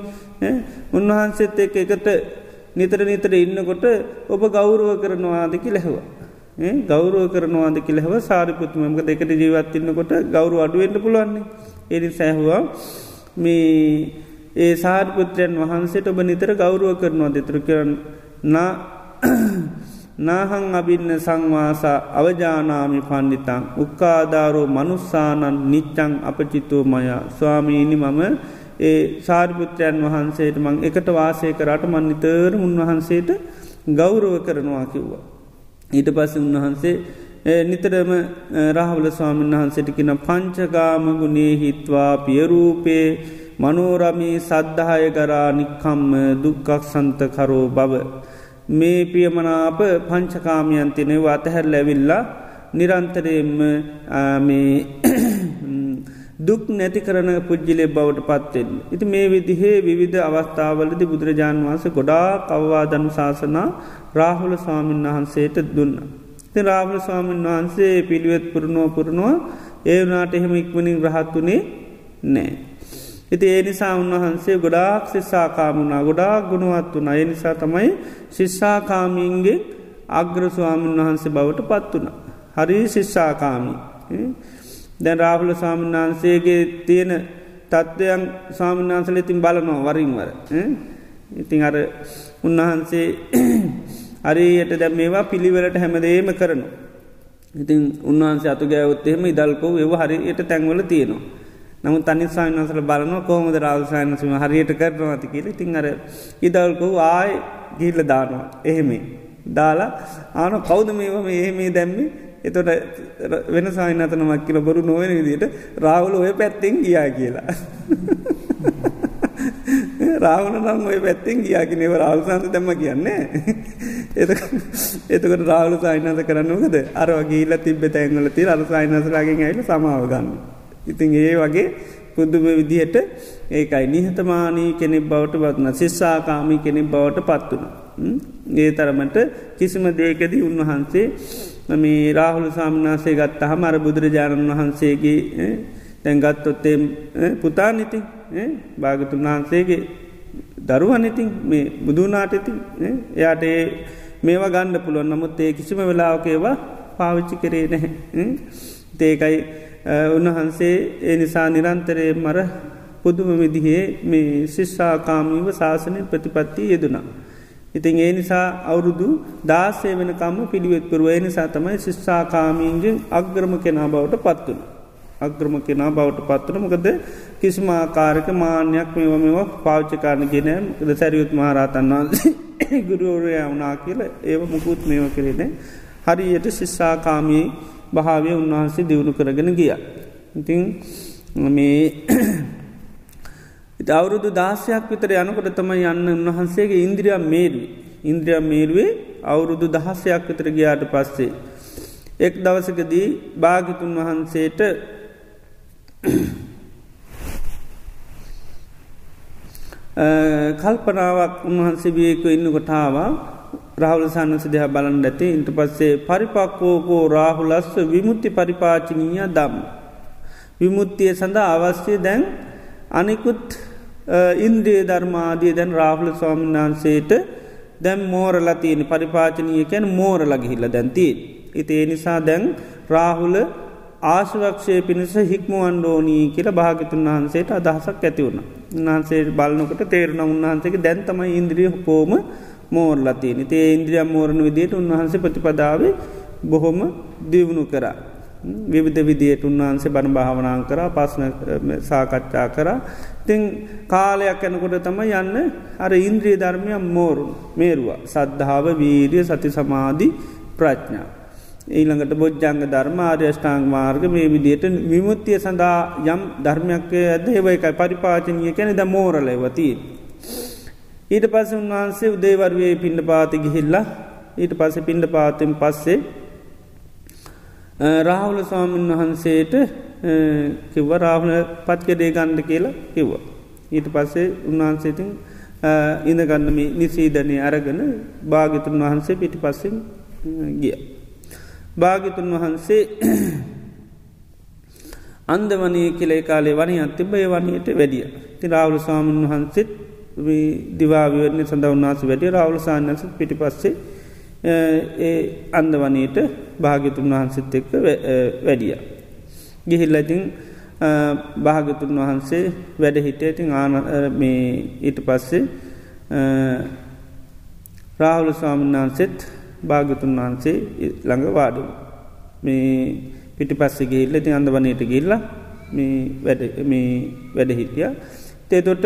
උන්වහන්සේත් එක් එකට නිතර නිතර ඉන්නකොට ඔබ ගෞරුව කරනවාදකි ලැහවා. ගෞරුව කරනවාද කිලෙහව සාරිපුත්තුමක දෙකට ජීවත්තින්නකොට ගෞරු අඩුවෙන්ට පුළුවන්නේ. එනි සැහවා මේ ඒ සාර්පුත්‍රයන් වහන්සේට ඔබ නිතර ගෞරුව කරනවා දෙතුර කරන්න <clears throat> නාහං අබින්න සංවාසා අවජානාමි පණ්ඩිතං උක්කාධාරෝ මනුස්සානන් නිච්චං අපචිතෝ මයා ස්වාමීනි මම ඒ සාර්පුත්‍රයන් වහන්සේට මං එකට වාසය කරට මන් නිතර උන්වහන්සේට ගෞරව කරනවා කිව්වා. ඊට පස්ස උන්වහන්සේ නිතරම රහවල ස්වාමීන් වහන්සේටකින පංචගාමගුණේ හිත්වා පියරූපේ මනෝරමී සද්ධාය ගරා නික්කම්ම දුක්කක් සන්තකරෝ බව. මේ පියමනාප පංචකාමයන් තිනෙව අතහැර ලැවිල්ලා නිරන්තරයෙන්ම මේ දුක් නැති කරන පුද්ජිලේ බවට පත්වෙන්. ඉති මේ විදිහේ විවිධ අවස්ථාවලදි බුදුරජාණන් වහන්සේ ගොඩා කවවාදන ශාසනා රාහුල ස්වාමීන් වහන්සේට දුන්න. ති රාහුල ස්වාමීන් වහන්සේ පිළිවෙත් පුරණුව පුරණුව ඒ වනාට එහෙම ඉක්මනින් රහත්තුනේ නෑ. ඉති ඒ නිසා උන්වහන්සේ ගොඩාක් ශිස්සාකාමුණා ගොඩාක් ගුණුවත් වුණ ඒ නිසා තමයි ශිස්සාකාමීන්ගේ අග්‍ර ස්වාමීන් වහන්සේ බවට පත් වුණ. හරි ශිස්සාකාමී. දැන් රාහුල ස්වාමීන් වහන්සේගේ තියෙන තත්ත්වයන් ස්වාමින්වහන්සල ඉතින් බලනවා වරින්වර. ඉතිං අර උන්වහන්සේ <clears throat> අරයට දැ මේවා පිළිවෙලට හැමදේම කරනු. ඉතින් උන්වහන්සේ අතු ගෑවොත්තෙම ඉදල්කෝ ඒව හරියට තැන්වල තියෙනවා. නමු තනි සායනසල බලන කෝමද රාසායනසම හරියට කරනවා ඇති කියල ඉතින් අර ඉදල්කෝ ආය ගිල්ල දානවා එහෙමේ. දාලා ආන කෞද මේවම එහෙමේ දැම්මි එතොට වෙන සාහිනතන මක්කිල බොරු නොවෙන විදිට රාවුල ඔය පැත්තෙන් ගියා කියලා. <laughs> රාවන නම් ඔය පැත්තෙන් ගියාකිනව රාවසන්ත දැම්ම කියන්නේ. එතකට රාවල සයිනස කරන්නකද අර වගේල තිබ තැන්වල ති අර සයිනසලාගෙන් ඇයිල සමාව ගන්න. ඉතින් ඒ වගේ පුද්දුම විදිහට ඒකයි නිහතමානී කෙනෙක් බවට බත්න ශිස්සාකාමී කෙනෙක් බවට පත් වුණ. ඒ තරමට කිසිම දේකද උන්වහන්සේ මේ රාහුල සාමනාසේ ගත්ත හම අර බුදුරජාණන් වහන්සේගේ තැන්ගත්තොත්තේ පුතා නිති භාගතුන් වහන්සේගේ දරුවන් ඉතින් මේ බුදුනාට ඉතින් එයාට ඒ මේවා ගණ්ඩ පුළුවන් නමුත් ඒ කිසිම වෙලාවක ඒවා පාවිච්චි කරේ නැහැ. තේකයි උන්වහන්සේ ඒ නිසා නිරන්තරය මර පුදුම විදිහේ මේ ශිෂ්ෂාකාමීව ශාසනය ප්‍රතිපත්තිය යෙදුනා. ඉතින් ඒ නිසා අවුරුදු දාසේ වෙනකම්ම පිළිවෙත්පුරුව ඒ නිසා තමයි ශිෂ්ෂාකාමීන්ගෙන් අග්‍රම කෙනා බවට පත්වන. අග්‍රම කෙනා බවට පත්වන මොකද කිසිමාකාරක මාන්‍යයක් මේව මෙව පාච්චකාරණ ගෙන ද සැරියුත් මහරතන් වහන්සේ <coughs> ගුරුවරය වුනා කියල ඒව මුකුත් මේව කරෙන හරියට ශිස්සාකාමී භාවය උන්වහන්සේ දියුණු කරගෙන ගිය. ඉතිං මේ ඉති අවුරුදු දාසයක් විතර යනකොට තම යන්න උන්වහන්සේගේ ඉන්ද්‍රිය මේරුව. ඉන්ද්‍රිය මේරුවේ අවුරුදු දහස්සයක් විතර ගියාට පස්සේ. එක් දවසකදී භාගිතුන් වහන්සේට කල්පනාවක් උන්වහන්සේ වියක ඉන්න කොටාවා රාහුල සන්නස දෙහ බලන් ඇති ඉන්ට පස්සේ පරිපක්කෝකෝ රාහුලස්ස විමුත්ති පරිපාචනීය දම්. විමුත්තිය සඳහා අවස්්‍යය දැන් අනිකුත් ඉන්ද්‍රිය ධර්මාදිය දැන් රාහුල ස්වාමීන් වහන්සේට දැම් මෝරලා තියෙන පරිපාචනය කැන මෝර ලගහිල්ල දැන්තිී. ඉති ඒ නිසා දැන් රාහුල ආශවක්ෂය පිණිස හික්මුවන්ඩෝනී කියල භාගතුන් වහන්සේට අදහසක් ඇතිවුණ. උන්හන්සේ බලනකට තේරුණ උන්වහන්සේගේ දැන්තමයි ඉන්ද්‍රිය කෝම මෝර්ලතියන තේ ඉන්ද්‍රියම් මෝරණ විදියට උන්වහන්සේ ප්‍රතිපදාව බොහොම දියුණු කරා. විවිධ විදියට උන්වහන්සේ බණ භාවනාන් කර පස්න සාකච්ඡා කර තිං කාලයක් යැනකොට තම යන්න අර ඉන්ද්‍රිය ධර්මයක් මෝරු මේරුව සද්ධාව වීරිය සති සමාධි ප්‍රඥා. ඊළඟට බොජ්ජංග ධර්ම ආර්යෂ්ඨාං මාර්ග මේ විදියට විමුත්තිය සඳහා යම් ධර්මයක් ඇද ඒවයිකයි පරිපාචනය කැනෙ ද මෝරලවතිී. ඊට පස උන්වහන්සේ උදේවර්වේ පිණ්ඩ පාති ගිහිල්ලා ඊට පස පිණ්ඩ පාතෙන් පස්සේ රාහුල ස්වාමීන් වහන්සේට කිව්ව රාහුල පත්කෙදේ ගණ්ඩ කියලා කිව්ව. ඊට පස්සේ උන්වහන්සේතින් ඉඳගන්නම නිසීදනය අරගන භාගිතුන් වහන්සේ පිටි පස්සෙන් ගිය. භාගිතුන් වහන්සේ <clears throat> අන්දවනය කියලේ කාලේ වනි අතිබය වනයට වැඩිය. ති රාවුල ස්වාමීන් වහන්සේත් දිවාවිවරණය සඳ උන්නාස වැඩිය රාවුල සාන්නස පිටි පස්සේ ඒ අන්දවනයට භාගතුන් වහන්සෙත් එක්ක වැඩිය. ගිහිල්ලතින් භාගතුන් වහන්සේ වැඩ හිට ඉතින් ආන මේ ඊට පස්සේ රාහුල ස්වාමීන් වහන්සෙත් භාගතුන් වහන්සේ ළඟ වාඩු මේ පිටි පස්සේ ගිහිල්ල ති අඳ වනයට ගිල්ල මේ වැඩ හිටිය. තේතොට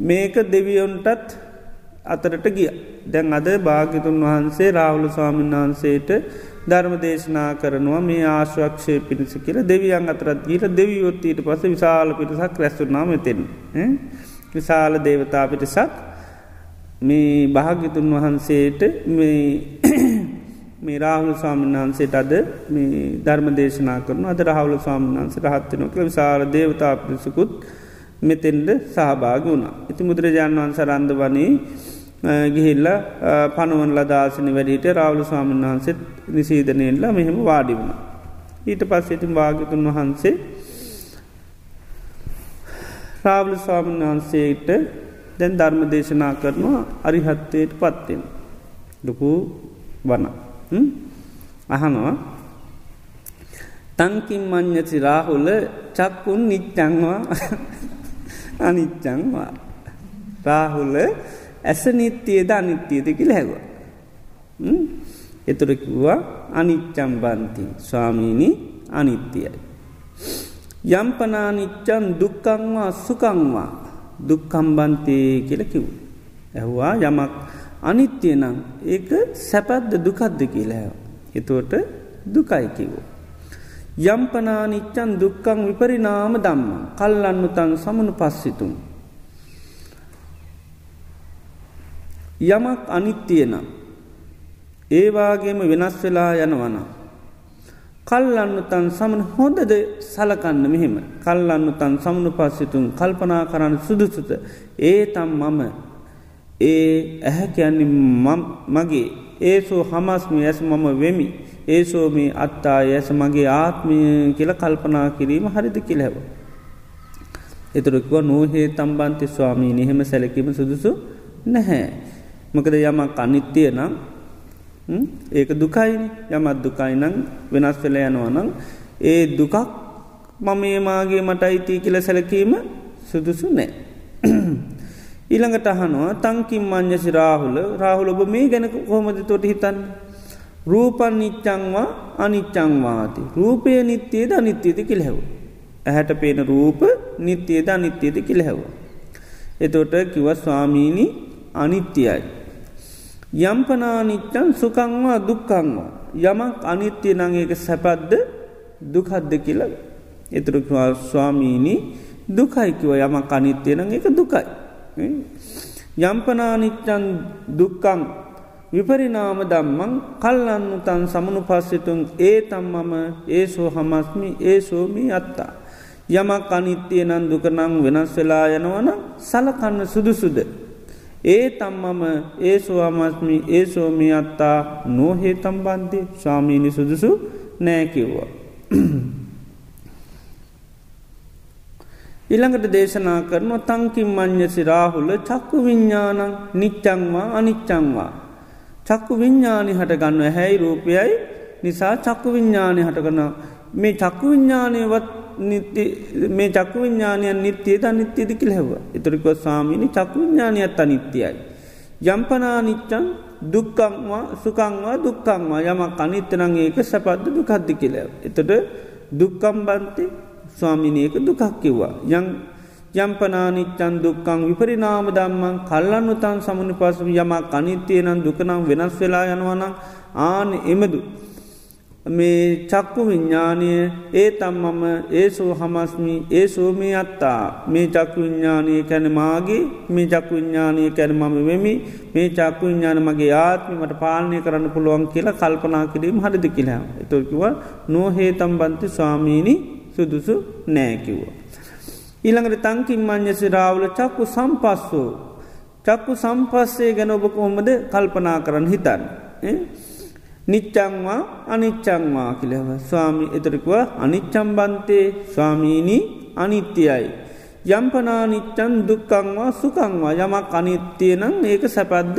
මේක දෙවියොන්ටත් අතරට ගිය. දැන් අද භාගිතුන් වහන්සේ රාවුල ස්වාමීන් වහන්සේට ධර්ම දේශනා කරනවා මේ ආශ්වක්ෂය පිණිස කියල දෙවියන් අතරත් ගීට දෙවියොත්තීට පස විශාල පිටසක් රැස්සුනාම එතෙන්. විශාල දේවතා පිටසක් මේ භාගිතුන් වහන්සේට <coughs> මේ රාහුල ස්වාමීන් වහන්සේට අද මේ ධර්ම දේශනා කරන අද රහවල ස්වාමීන් වහන්ස රහත්වනොක විශාල දේවතා පිරිසකුත් මෙතෙන්ට සහභාග වුණා. ඉති මුදුරජාණන් වන්ස රන්ද වනේ ගිහිල්ල පනුවන් ලදාසන වැඩිට රාවල ස්වාමීන් වහන්සෙත් නිසීදනයෙන්ලා මෙහෙම වාඩි වුණ. ඊට පස්සෙතින් භාගතුන් වහන්සේ රාවල ස්වාමීන් වහන්සේට දැන් ධර්ම දේශනා කරනවා අරිහත්තයට පත්වෙන්. ලොකු වන. අහනවා තංකින් මං්්‍යචි රාහුල චක්කුන් නිච්චංවා <laughs> අනිච්චංවා රාහුල ඇස නිත්‍යයද අනිත්‍යයද කියල හැව. එතුරකිව්වා අනිච්චම්බන්ති ස්වාමීණි අනිත්‍යයයි. යම්පනානිච්චන් දුක්කංවා සුකංවා දුක්කම්බන්තේ කියල කිව්. ඇහවා යමක් අනිත්‍යය නම් ඒක සැපත්ද දුකද්ද කියලා හැව. එතුවට දුකයි කිවෝ. යම්පනානිච්චන් දුක්කං විපරිනාම දම්ම කල්ලන්නු තන් සමනු පස්සිතුන්. යමක් අනිත්තියන ඒවාගේම වෙනස් වෙලා යනවන. කල්ලන්න තන් සමන හොඳද සලකන්න මෙහෙම කල්ලන්න තන් සමනු පස්සිතුන් කල්පනා කරන්න සුදුසුත ඒ තම් මම ඒ ඇහැ කියන්නේ මගේ ඒසෝ හමස්ම ඇස මම වෙමි ඒසෝ මේ අත්තා ඇස මගේ ආත්මය කියල කල්පනා කිරීම හරිද කිලහැව. එතුරක්ව නෝහේ තම්බන්ති ස්වාමී නිහෙම සැලකීම සුදුසු නැහැ. මකද යමක් අනිත්‍යය නම් ඒක දුකයි යමත් දුකයි නං වෙනස් වෙල යනවනම් ඒ දුකක් මම ඒමාගේ මට අයිති කියල සැලකීම සුදුසු නෑ. <clears throat> ඊළඟට අහනවා තංකින් මං්්‍යසි රාහුල රාහුල ඔබ මේ ගැන කොහොමද තොට හිතන්න. රූපන් නිච්චංවා අනිච්චංවාති. රූපය නිත්‍යයේද අනිත්‍යයද කිලහැව. ඇහැට පේන රූප නිත්‍යයේද අනිත්‍යයද කිලහැව. එතොට කිව ස්වාමීණි අනිත්‍යයයි. යම්පනානිච්චන් සුකංවා දුක්කංවා. යමක් අනිත්‍යය නංඒක සැපද්ද දුකද්ද කියල එතුරකවා ස්වාමීණී දුකයිකිව යමක් අනිත්‍යය නං එක දුකයි. යම්පනානිච්චන් දුක්කං විපරිනාම දම්මං කල්ලන්නු තන් සමනු පස්සිතුන් ඒ තම්මම ඒසෝ හමස්මි ඒ සෝමී අත්තා. යමක් අනිත්‍යය නන් දුකනං වෙනස් වෙලා යනවන සලකන්න සුදුසුද. ඒ තම්මම ඒ සුවමස්මි ඒ සෝමි අත්තා නෝහේ තම්බන්ති ස්වාමීණි සුදුසු නෑකිව්වා. ඉළඟට <clears throat> දේශනා කරන තංකින් මං්්‍ය සිරාහුල චක්කු විඤ්ඥානං නිච්චංවා අනිච්චංවා. චක්කු විඤ්ඥානි හටගන්න හැයි රූපයයි නිසා චක්කු විඤ්ඥානය හටගන මේ චක්කු විඤ්ඥානයවත් මේ චක්කු විඤ්ඥානයන් නිත්‍යයද අනිත්‍යයද කිලහැව එතුරික සාමීනි චක්කු විඤ්ඥානයත් අනිත්‍යයයි. යම්පනා නිච්චන් දුක්කංවා සුකංවා දුක්කංවා යමක් අනිත්තනං ඒක සැපද්ද දුකද්දි කියලව. එතට දුක්කම්බන්ති ස්වාමිනයක දුකක් කිව්වා. යං යම්පනානිච්චන් දුක්කං විපරිනාම දම්මන් කල්ලන්නු තන් සමුණි පසු යමක් අනිත්‍යයනන් දුකනම් වෙනස් වෙලා යනවනම් ආන එමදු. මේ චක්කු විඤ්ඥානය ඒ තම් මම ඒසෝ හමස්මි ඒ සෝමී අත්තා මේ චක්කු විඤ්ඥානය කැන මාගේ මේ චක්කු විඤ්ඥානය කැන මම වෙමි මේ චක්කු විඤ්ඥාන මගේ ආත්මීමට පාලනය කරන්න පුළුවන් කියලා කල්පනා කිරීම හරිදි කියලා එතුකිව නෝහේ තම්බන්ති ස්වාමීණි සුදුසු නෑකිව්වා. ඊළඟට තංකින් මං්්‍යසි රාවල චක්කු සම්පස්සෝ චක්කු සම්පස්සේ ගැන ඔබ කොහොමද කල්පනා කරන්න හිතන්න. නිච්චංවා අනිච්චංවා කියලව ස්වාමි එතරකුව අනිච්චම්බන්තේ ස්වාමීණී අනිත්‍යයයි. යම්පනා නිච්චන් දුක්කංවා සුකංවා යමක් අනිත්‍යයනං ඒක සැපද්ද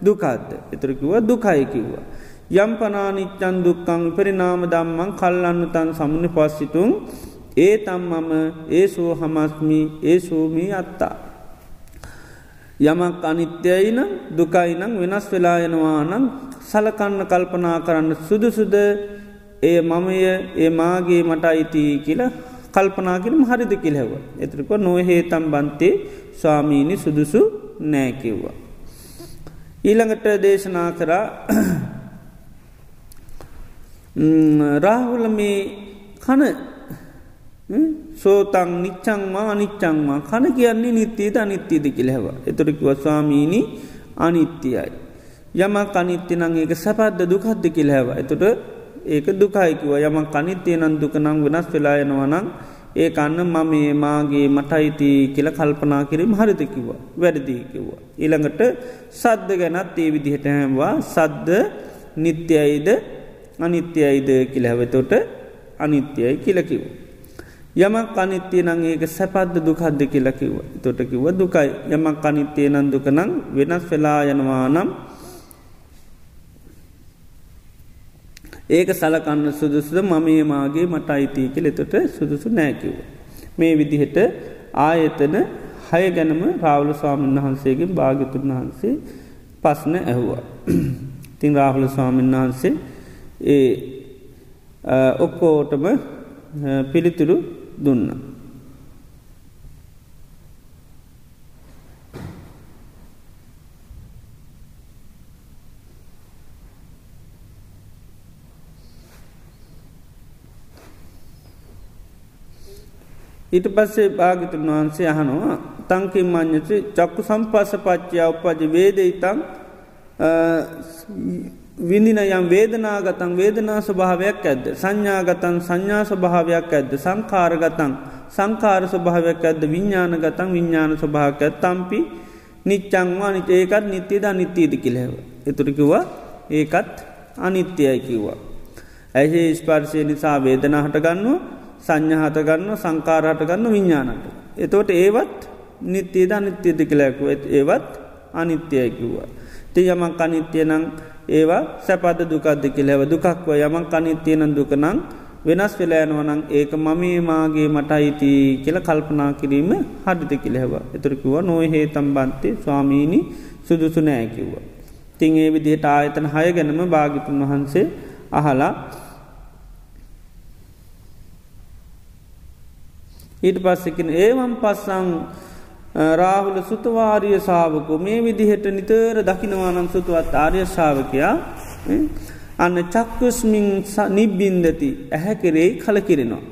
දුකද්ද. එතරකිව දුකයි කිව්වා. යම්පනානිච්චන් දුක්කං පරිනාම දම්මන් කල්ලන්න තන් සමුණ පස්සිතුන් ඒ තම් මම ඒසෝ හමස්මි ඒ සූමී අත්තා. යමක් අනිත්‍යයි නම් දුකයි නම් වෙනස් වෙලා යනවා නම් සලකන්න කල්පනා කරන්න සුදුසුද ඒ මමය ඒ මාගේ මට අයිති කියලා කල්පනාගෙනම හරිද කිලහැව. එතරක නොහේතම් බන්තේ ස්වාමීණි සුදුසු නෑකිව්වා. ඊළඟට දේශනා කරා <clears throat> රාහුල මේ කන සෝතං නිච්චංවා අනිච්චංවා කන කියන්නේ නිත්‍යීද අනිත්‍යීද කිලහැව. එතුරකිව ස්වාමීණි අනිත්‍යයයි. යමක් අනිත්‍යනං ඒක සැපද්ද දුකද්ද කිලහැව. එතුට ඒක දුකයිකිව යමක් අනිත්‍යයනන් දුකනං වෙනස් වෙලායනවනං ඒ අන්න මම ඒ මාගේ මටයිති කියල කල්පනා කිරීම හරිතකිව වැඩදී කිව්වා. ඊළඟට සද්ධ ගැනත් ඒ විදිහට හැම්වා සද්ධ නිත්‍යයිද අනිත්‍යයිද කිලහැවතොට අනිත්‍යයි කියලකිව. යමක් අනිත්‍යය නං ඒක සැපද්ද දුකද්ද කියලකිව තොට කිව දුකයි යමක් අනිත්‍යය නන් දුකනං වෙනස් වෙලා යනවා නම් ඒක සලකන්න සුදුසුද මමේ මාගේ මට අයිතිය කෙලෙතොට සුදුසු නෑකිව. මේ විදිහට ආයතන හය ගැනම රාවල ස්වාමීන් වහන්සේගෙන් භාගිතුන් වහන්සේ පස්න ඇහුවා. තින් රාහුල ස්වාමීන් වහන්සේ ඒ ඔක්කෝටම පිළිතුරු දුන්න. ඊට පස්සේ භාගිතුන් වහන්සේ අහනවා තංකින් මං්්‍යචි චක්කු සම්පස පච්චයා උපජ වේද ඉතන් විඳින යම් වේදනාගතන් වේදනා ස්වභාවයක් ඇද්ද. සංඥාගතන් සංඥා ස්වභාවයක් ඇද්ද සංකාරගතන් සංකාර ස්වභාවයක් ඇද්ද විඤ්ඥානගතන් විඤ්ඥාන ස්වභාවක තම්පි නිච්චංවා නිච ඒකත් නිත්‍යද නිත්‍යීද කිලෙව. එතුරකිවා ඒකත් අනිත්‍යයයි කිව්වා. ඇයි ස්පර්ශය නිසා වේදනා හටගන්නවා සංඥහත ගන්න සංකාරහට ගන්න විඤ්ඥානට. එතෝට ඒවත් නිත්‍යේද අනිත්‍යද කලැකුව ඒවත් අනිත්‍යය කිව්වා. ති යමක් අනිත්‍යය නං ඒවා සැපද දුකක්ද කෙලෙව දුකක්ව යමක් අනිත්‍යයන දුකනං වෙනස් වෙලෑනවනං ඒක මමේ මාගේ මට අයිති කියල කල්පනා කිරීම හඩිත කිලෙව. එතුරකිව නොහේ තම්බන්තේ ස්වාමීණි සුදුසු නෑ කිව්වා. තිං ඒ විදිහට ආයතන හය ගැනම භාගිතුන් වහන්සේ අහලා ඊට පස්සකින ඒවම් පස්සං රාහුල සුතවාරිය සාාවකු මේ විදිහට නිතර දකිනවානම් සුතුවත් ආර්ය ශාවකයා අන්න චක්කුස්මින් නිබ්බින්දති ඇහැ කෙරෙයි කලකිරෙනවා.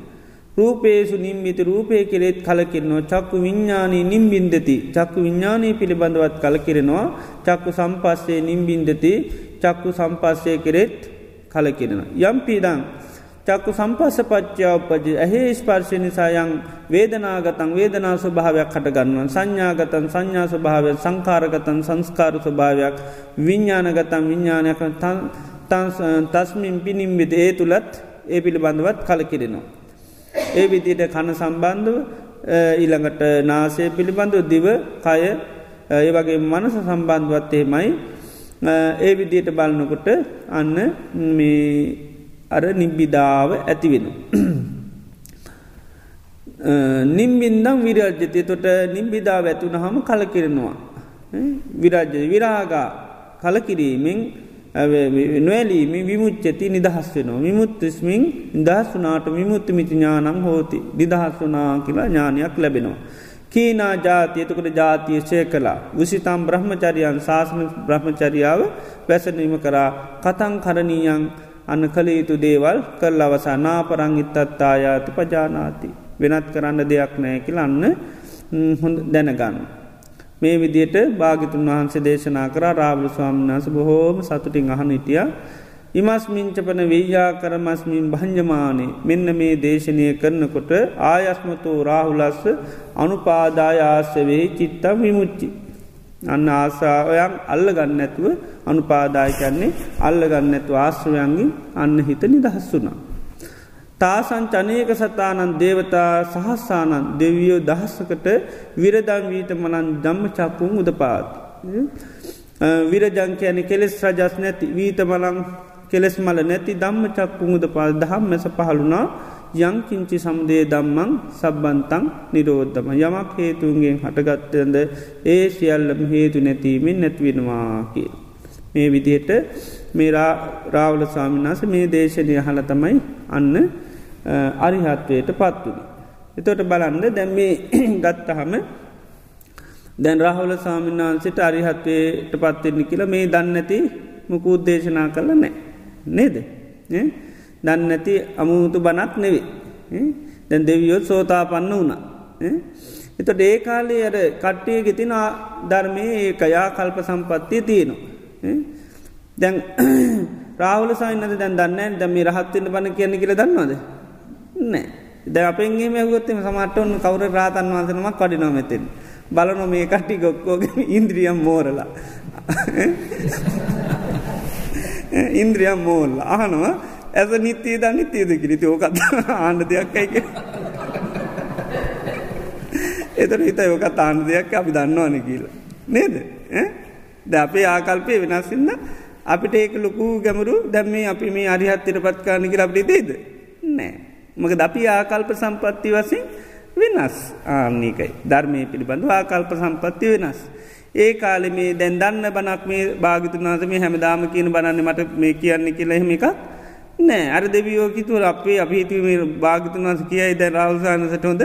රූපේසු නිම්මිත රූපය කෙරෙත් කලකිරනවා. චක්කු විඤ්ඥානී නිම්බින්දති. චක්කු විඤ්ඥානී පිළිබඳවත් කලකිරෙනවා. චක්කු සම්පස්සේ නිම්බින්දති. චක්කු සම්පස්සේ කෙරෙත් කලකිරෙන. යම් පීඩං චක්කු සම්පස්ස පච්චාවපජ ඇහේ ස්පර්ශය නිසායන් වේදනාගතන් වේදනා ස්වභාවයක් හටගන්නුවන් සංඥාගතන් සංඥා ස්වභාවය සංකාරගතන් සංස්කාර ස්වභාවයක් විඤ්ඥානගතන් විඤ්ඥානයක් තස්මින් පිනිම්විද ඒ තුළත් ඒ පිළිබඳවත් කලකිරෙනවා. ඒ විදියට කන සම්බන්ධව ඊළඟට නාසය පිළිබඳව දිව කය ඒ වගේ මනස සම්බන්ධවත් එහෙමයි ඒ විදියට බලනකොට අන්න මේ අර නිබ්බිදාව ඇතිවෙන. <clears throat> නිම්බින්දම් විරජ්‍යතය තොට නිම්බිදාව ඇතුන හම කලකිරෙනවා. විරජ්‍ය විරාගා කලකිරීමෙන් නොවැලීම විමුච්චති නිදහස් වෙනවා. විමුත්තිස්මින් දහස් වනාට විමුත්ති මිති ඥානම් හෝති නිදහස් වනා කියලා ඥානයක් ලැබෙනවා. කීනා ජාතියතකට ජාතිය ශය කලා. විසිතම් බ්‍රහ්මචරියන් ශාසන බ්‍රහ්මචරියාව වැසනීම කරා කතන් කරණීයන් අන්න කළ යුතු දේවල් කල් අවසා නාපරං ඉත්තත්තායාති පජානාති. වෙනත් කරන්න දෙයක් නෑ කියලන්න හොඳ දැනගන්න. මේ විදියට භාගිතුන් වහන්සේ දේශනා කර රාවල ස්වාමිනාස බොහෝම සතුටින් අහන හිටිය. ඉමස්මිංචපන වෙய்යා කරමස්මින් භංජමානේ මෙන්න මේ දේශනය කරනකොට ආයස්මතෝ රාහුලස්ස අනුපාදාය ආස්සවෙහි චිත්තම් විමුච්චි. අන්න ආසාාවයන් අල්ල ගන්න ඇතුව අනුපාදායකන්නේ අල්ල ගන්න ඇතු ආශ්‍රවයන්ගින් අන්න හිත නිදහස් වුනා. තාසංචනයක සතානන් දේවතා සහස්සානන් දෙවියෝ දහස්සකට විරදං වීට මනන් දම්ම චක්කුම් උදපාත්. විරජං කියන කෙලෙස් රජස් නැති වීත මලං කෙලෙස් මල නැති දම්ම චක්කුම් උදපාත් දහම් මැස පහළුණා යංකින්චි සමුදේ දම්මං සබ්බන්තං නිරෝද්ධම යමක් හේතුන්ගෙන් හටගත්තයද ඒ සියල්ලම හේතු නැතිීමෙන් නැත්වෙනවා කිය. මේ විදියට මේ රාවල ස්වාමිනාස මේ දේශනය හල තමයි අන්න අරිහත්වයට පත්වනි. එතොට බලන්න දැම් මේ <clears throat> ගත්තහම දැන් රහවල සාමිනාන්සිට අරිහත්වයට පත්වෙන්නේ කියලා මේ දන්නඇති මුකුද්දේශනා කරල නෑ. නේද. දන්නඇති අමුතු බනත් නෙවේ. දැන් දෙවියොත් සෝතා පන්න වුණා. එතොට ඒ කාලේ අර කට්ටිය ගෙතින ධර්මය ඒකයා කල්ප සම්පත්තිය තියෙනවා. දැන් <clears throat> රාවල සයින්නද දැන් දන්න දැම රහත්වන්න බන කියන්න කියල දන්නවාද. නෑ ද අපෙන්ගේ මැගොත්තම සමට ඔන්න කවර රාතන් වන්සනමක් කඩිනො මෙතෙන්. බලන මේ කට්ටි ගොක්කෝගෙන <laughs> ඉන්ද්‍රියම් මෝරලා. <laughs> ඉන්ද්‍රියම් මෝල්ල අහනවා. ඇස නිත්‍යය ද නිත්‍යයද කිරිති ඕකත් ආණ්ඩ දෙයක් අයික එතන හිත යෝකත් ආණ්ඩ දෙයක් අපි දන්නවන කියලා. නේද? ද අපේ ආකල්පය වෙනස්සින්න අපිට ඒක ලොකු ගැමරු දැම්මේ අපි මේ අරිහත්තයට පත්කානකි අපිට දේද නෑ. මක දපි ආකල්ප සම්පත්ති වසින් වෙනස්. ආන්නේකයි ධර්මය පිළිබඳු ආකල්ප සම්පත්ති වෙනස්. ඒ කාලෙ මේ දැන් දන්න බනක් මේ භාගිතුනාස මේ හැමදාම කියන බනන්න මට මේ කියන්නේ කියල එහෙම එකක් නෑ අර දෙවියෝකිතුව අපේ අපිහිතුව මේ භාගිතුනාස කියයි දැ රවසානසට හොඳ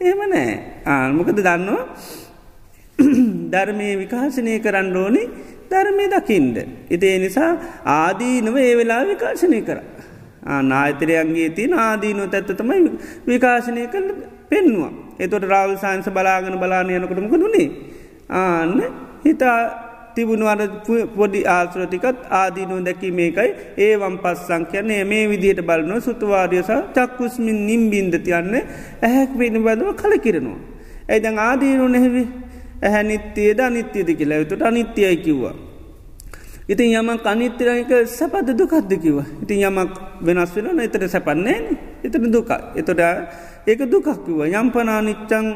එහෙම නෑ ආල්මකද දන්නවා <clears throat> ධර්මය විකාශනය කරන්න ඕනි ධර්මය දකිින්ද. ඉතිේ නිසා ආදීනව ඒ වෙලා විකාශනය කරා. නායතරයන්ගේ තින ආදීනො ඇත්ත තමයි විකාශනය කළ පෙන්වා. එතොට රාවල් සයින්ස බලාගන බලානයනකටමක දුන්නේ. ආන්න හිතා තිබුණුවර පොඩි ආශ්‍රතිකත් ආදීනෝ දැකි මේකයි ඒවම් පස් සංකයන්නේ මේ විදිහට බලනො සුතුවාරයස චක්කුස්මින් නිම්බින්දතියන්න ඇහැක් පිණිබඳව කල කිරනවා. ඇයිදැන් ආදීනු නැහැවි ඇහැ නිත්‍යයද අනිත්‍යද කියලා. ඇතුට අනිත්‍යයි කිව්වා. ඉතින් යමක් අනිත්‍යරයක සැපද දුකක්ද කිව ඉතින් යමක් වෙනස් වෙන එතට සැපන්නේ එතට දුක එතොට ඒක දුකක්කිව යම්පනා නිච්චං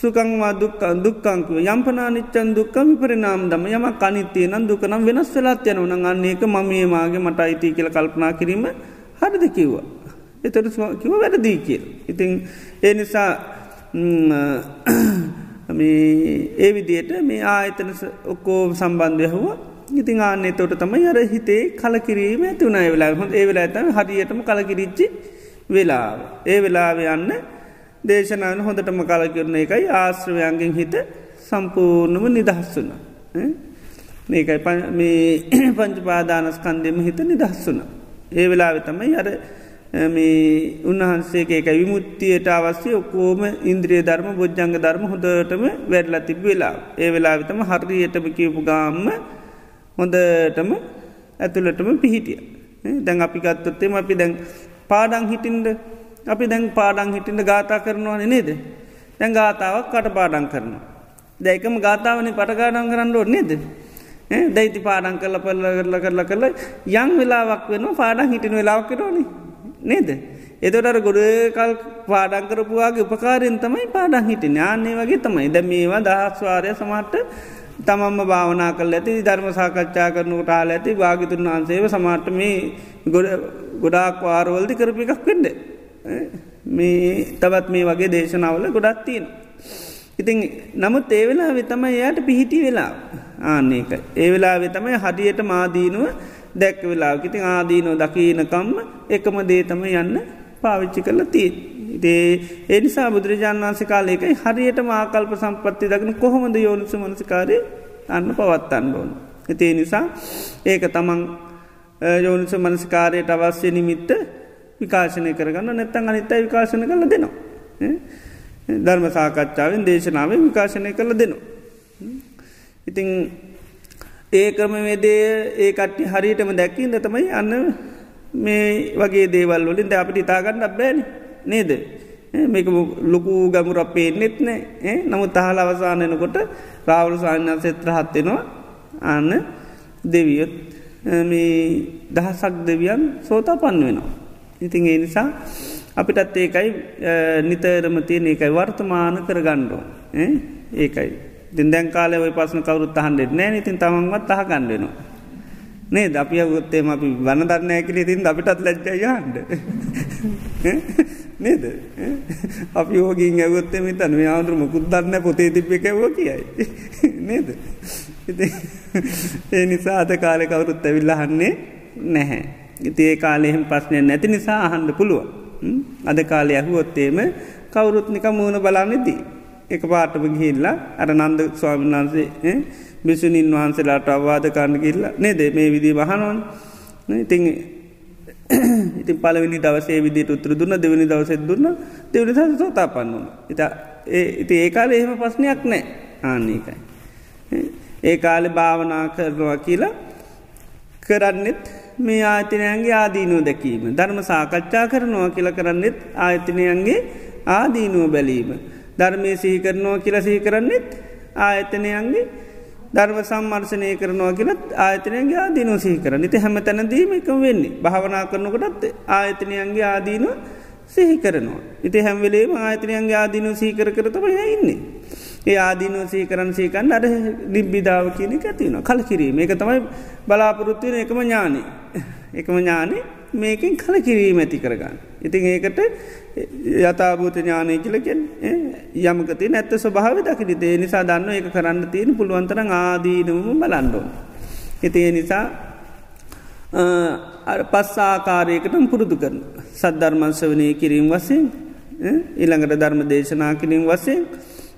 සුකංවා දුක්ක දුක්කංකිව යම්පනා නිච්චන් දුක්ක විපරිනාම් දම යමක් අනිත්‍යය නම් දුකනම් වෙනස් වෙලාත් යන උන අන්නේක මමේ මාගේ මට අයිති කියල කල්පනා කිරීම හරිද කිව්වා. එතට කිව වැඩදී කියල්. ඉතින් ඒ නිසා ඒ විදියට මේ ආයතන ඔක්කෝ සම්බන්ධය හුව ඉතින් ආන්නේ තොට තමයි අර හිතේ කලකිරීම ඇතිවුණ වෙලා හොඳ ඒ වෙලා ඇතම හරියටම කලකිරිච්චි වෙලා. ඒ වෙලාව යන්න දේශනාන හොඳටම කලකිරන එකයි ආශ්‍රවයන්ගෙන් හිත සම්පූර්ණම නිදහස් වුන. මේකයි මේ <clears throat> පංචපාදානස්කන්දෙම හිත නිදහස් වුන. ඒ වෙලාවෙ තමයි අර මේ උන්වහන්සේ එක විමුත්තියට අවස්්‍ය ඔක්කෝම ඉන්ද්‍රිය ධර්ම බොජ්ජංග ධර්ම හොඳටම වැඩලා තිබ වෙලා ඒ වෙලා විතම හරියටම කියපු ගාම්ම හොඳටම ඇතුළටම පිහිටිය. දැන් අපි ගත්තොත්තේම අපි දැන් පාඩං හිටින්ද අපි දැන් පාඩං හිටින්ට ගාතා කරනවා නේද. දැන් ගාතාවක් කට පාඩං කරනවා. දැයිකම ගාතාවන පටගාඩන් කරන්න ඕ නේද. දැයිති පාඩං කරල පල්ල කරල කරල කරල යං වෙලාවක් වෙන පාඩං හිටින වෙලාවක් කරෝනි නේද. එතොටර ගොඩකල් පාඩං කරපුවාගේ උපකාරයෙන් තමයි පාඩං හිටි ඥාන්නේ වගේ තමයි ද මේවා දහස්වාරය සමට තමම්ම භාවනා කල් ඇති ධර්ම සාකච්ඡා කරනු ටාල ඇති භාගිතුන් වහන්සේව සමාට මේ ගොඩාක් වාරවල්දි කරපි එකක් වෙන්ඩ මේ තවත් මේ වගේ දේශනාවල ගොඩත් තියෙන. ඉතින් නමුත් ඒ වෙලා වෙතම එයාට පිහිටි වෙලා ආන්නේක. ඒ වෙලා වෙතමයි හදියට මාදීනුව දැක් වෙලා ඉතින් ආදීනෝ දකීනකම්ම එකම දේතම යන්න පාවිච්චි කරල තිී. දේ එනිසා බුදුරජාණන් වන්සේ කාලයකයි හරියට මාකල්ප සම්පත්ති දකින කොහොමද යෝනිස මනසිකාරය අන්න පවත්තන්න ඕන. එතිේ නිසා ඒක තමන් යෝනිස මනස්කාරයට අවශ්‍ය නිමිත්ත විකාශනය කරගන්න නැත්තන් අනිත්තයි විකාශන කළ දෙනවා. ධර්ම සාකච්ඡාවෙන් දේශනාව විකාශනය කළ දෙනවා. ඉතිං ඒකම වෙදේ ඒ කට්ටි හරියටම දැක්කින්ද තමයි අන්න මේ වගේ දේවල් වලින් ද අපිට ඉතාගන්න අබ්බෑන නේද. මේක ලොකු ගමුර පේනෙත් නෑ නමුත් අහල අවසානයනකොට රාවල සාඥා සෙත්‍ර හත්වෙනවා අන්න දෙවියොත් මේ දහසක් දෙවියන් සෝතා පන් වෙනවා. ඉතින් ඒ නිසා අපිටත් ඒකයි නිතරම තියෙන ඒකයි වර්තමාන කර ගණ්ඩෝ ඒකයි. දින්දැන් කාලය ඔය පසන කවරුත් අහන්ඩෙත් නෑ. ඉතින් තමන්වත් අහ ගණ්ඩෙනවා නේ ද අපි ගොත්තේම අපි වන දරන්නෑ කර ඉතින් අපිටත් ලැජ්ජයහන්ඩ නේද? අපි ඕගින් ඇගොත්තේ මිතන් මේ ආදුර මුකුත් දන්න පොතේ තිබ්බ එකැවෝ කියයි. නේද? ඒ නිසා අද කාලෙ කවුරුත් ඇවිල්ලහන්නේ නැහැ. ඉති ඒ කාලෙහෙම ප්‍රශ්නය නැති නිසා අහන්ඩ පුළුවන්. අද කාලය ඇහුවොත්තේම කවුරුත් නික මූුණ බලන්නෙදී එක පාටම ගිහිල්ලා අර නන්ද ස්වාමීන් වහන්සේ බිසුනින් වහන්සේලාට අවවාද කරන්න කිල්ල නේද? මේ විදි වහනොන් ඉතිං ඉතින් <coughs> පලවිනි දවසේ විදිට උතුර දුන්න දෙවනි දවසෙත් දුන්න. දෙවනි ස සෝතා පන්නුන ඉතා ඉති ඒ කාල එහෙම පස්්නයක් නෑ ආන්නේකයි ඒ කාලෙ භාවනා කරනවා කියලා කරන්නෙත් මේ ආයතනයන්ගේ ආදීනුව දැකීම ධර්ම සාකච්ඡා කරනවා කියල කරන්නෙත් ආයතනයන්ගේ ආදීනුව බැලීම ධර්මය සිහි කරනවා කියල සිහි කරන්නෙත් ආයතනයන්ගේ ධර්ම සම්මර්ශනය කරනවා කියලත් ආයතනයන්ගේ ආදීනෝ සිහි කර නිති හැම තැනදීම එක වෙන්නේ භාවනා කරනකොටත් ආයතනයන්ගේ ආදීනුව සිහි කරනවා. ඉති හැම්වෙලේම ආයතනයන්ගේ ආදීනු සීකර කරතම ඉන්නේ. ඒ ආදීනෝ සීකරන් සීකන් අර නිබ්බිධාව කියන ඇතිවන කල කිරීම එක තමයි බලාපොරොත්තුවෙන එකම ඥානය එකම ඥානය මේකින් කල කිරීම ඇති කරගන්න. ඉතින් ඒකට යථභූත ඥානය කියලකෙන් යමකති නැත්ත ස්වභාව දකිට ඒ නිසා දන්න එක කරන්න තියෙන පුළුවන්තර ආදීනවම බලන්ඩෝ. එතිේ නිසා පස්සාකාරයකටම පුරුදු කරන සද්ධර්මංශවනය කිරීම වසයෙන් ඉළඟට ධර්ම දේශනා කිරීම වසයෙන්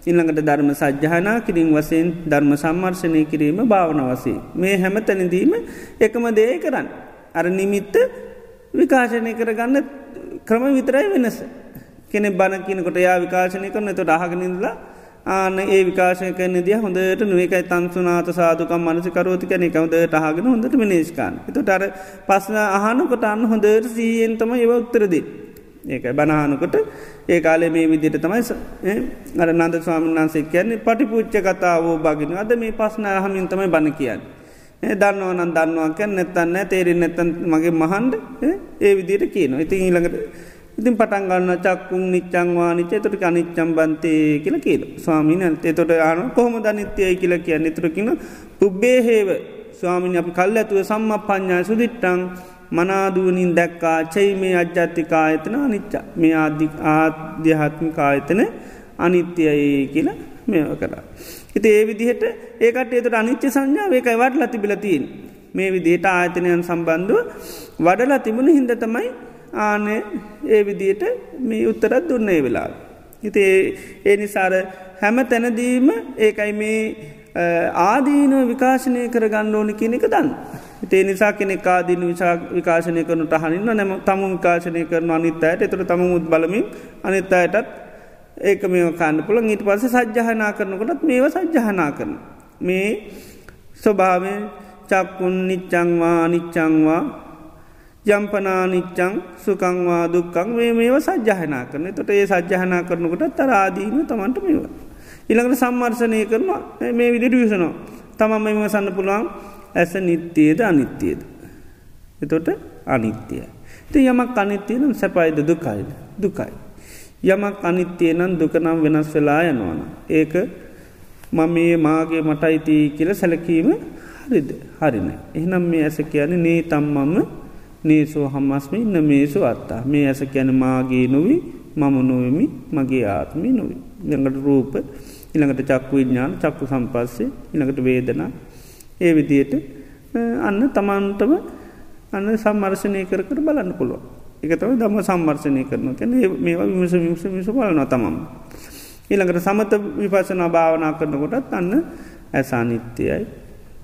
ඉල්ළඟට ධර්ම සජ්්‍යහනා කිරින් වසයෙන් ධර්ම සම්මර්ශනය කිරීම භාවන වසේ. මේ හැම තැනදීම එකම දේ කරන්න. අර නිමිත්ත විකාශනය කරගන්න ක්‍රම විතරයි වෙනස. කෙනෙ බණ කියනකොට යා විකාශනය කරන තොට අහගනින්ලා ආන ඒ විකාශය කන දිය හොඳට නුවකයි තන්සුනාත සාදුකම් මනසිකරෝති කන එකවදට අහගෙන හොඳට මිනේස්කාන් එතට අර පස්සන අහනකොට අන්න හොඳට සීයෙන්තම ඒව උත්තරදී. ඒකයි. බණහනකොට ඒ කාලේ මේ විදිට තමයි අර නන්ද ස්වාමන් වන්සේ කියන්නේ පටි පුච්ච කතාවෝ බගෙන. අද මේ පස්න හමින් තමයි බණ කියන්න. ඒ දන්නවනන් දන්නවා කැන් නැත්තන්න තේරෙන් නැත්තන් මගේ මහන්ඩ ඒ විදියට කියනවා. ඉතින් ඊළඟට ඉතින් පටන්ගන්න චක්කුන් නිච්චංවා නිචේ තොට අනිච්චම් බන්තේ කියල කියල ස්වාමීන තොට ආන කොහොම දනිත්‍යයයි කියල කියන්න. තුරකින පුබ්බේ හේව ස්වාමිනි අපි කල් ඇතුව සම්ම පඥ්ඥා සුදිට්ටං මනාදුවනින් දැක්කා චයි මේ අජ්ජත්තිකායතන අනිච්ච මේ ආධි ආධ්‍යහත්මිකායතන අනිත්‍යයයි කියල මෙව කරා. හිත ඒ විදිහට ඒකට ඒතුට අනිච්ච සංඥාව ඒකයි වඩලා තිබිලතින් මේ විදිහට ආයතනයන් සම්බන්ධුව වඩලා තිබුණ හින්ද තමයි ආනය ඒ විදියට මේ උත්තරත් දුන්නේ වෙලා. හිත ඒ නිසාර හැම තැනදීම ඒකයි මේ ආදීනව විකාශනය කර ගන්න ඕනි කියනෙක දන්න. ඒ නිසා කෙනෙක් ආදීන විශා විකාශනය කරනු හනින්න නැම තමුන් විකාශනය කරන අනිත් අයට. එතුර තම මුත් බලමින් අනිත් අයටත් ඒක මේ කාන්න පුළ ඊට පස සජ්්‍යහනා කරනකොටත් මේව සජ්්‍යහනා කරන. මේ ස්වභාවෙන් චක්කුන් නිච්චංවා අනිච්චංවා යම්පනානිච්චං සුකංවා දුක්කං මේ මේව සජ්්‍යහනා කරන තොට ඒ සජ්්‍යහනා කරනකොට තරාදීම තමන්ට මේව. ඉළඟට සම්මර්ශනය කරනවා. මේ විදිට විසනවා. තමන් මෙම සන්න පුළුවන්. ඇස නිත්‍යයද අනිත්‍යයද. එතොට අනිත්‍යය. ති යමක් අනිත්‍යයනම් සැපයිද දුකයිද දුකයි. යමක් අනිත්‍යය නම් දුකනම් වෙනස් වෙලා යනවන. ඒක මම මේ මාගේ මටයිතිී කියල සැලකීම හරිද හරින. එහනම් මේ ඇස කියන නේ තම්මම නේසෝ හම්මස්මි ඉන්න මේසු අත්තා මේ ඇස කැන මාගේ නොවී මම නොවමි මගේ ආත්මි නොවී. යඟට රූප ඉළඟට චක්කු විඤ්ඥාන චක්කු සම්පස්සේ ඉළඟට වේදනා ඒ විදියට අන්න තමන්ටම අන්න සම්මර්ශනය කර කර බලන්න පුළුව එකතව දම සම්මර්ශනය කරන කැන මේවා විමස විමස විස බලන තමම්. ඊළඟට සමත විපසනා භාවනා කරනකොටත් අන්න ඇසානිත්‍යයයි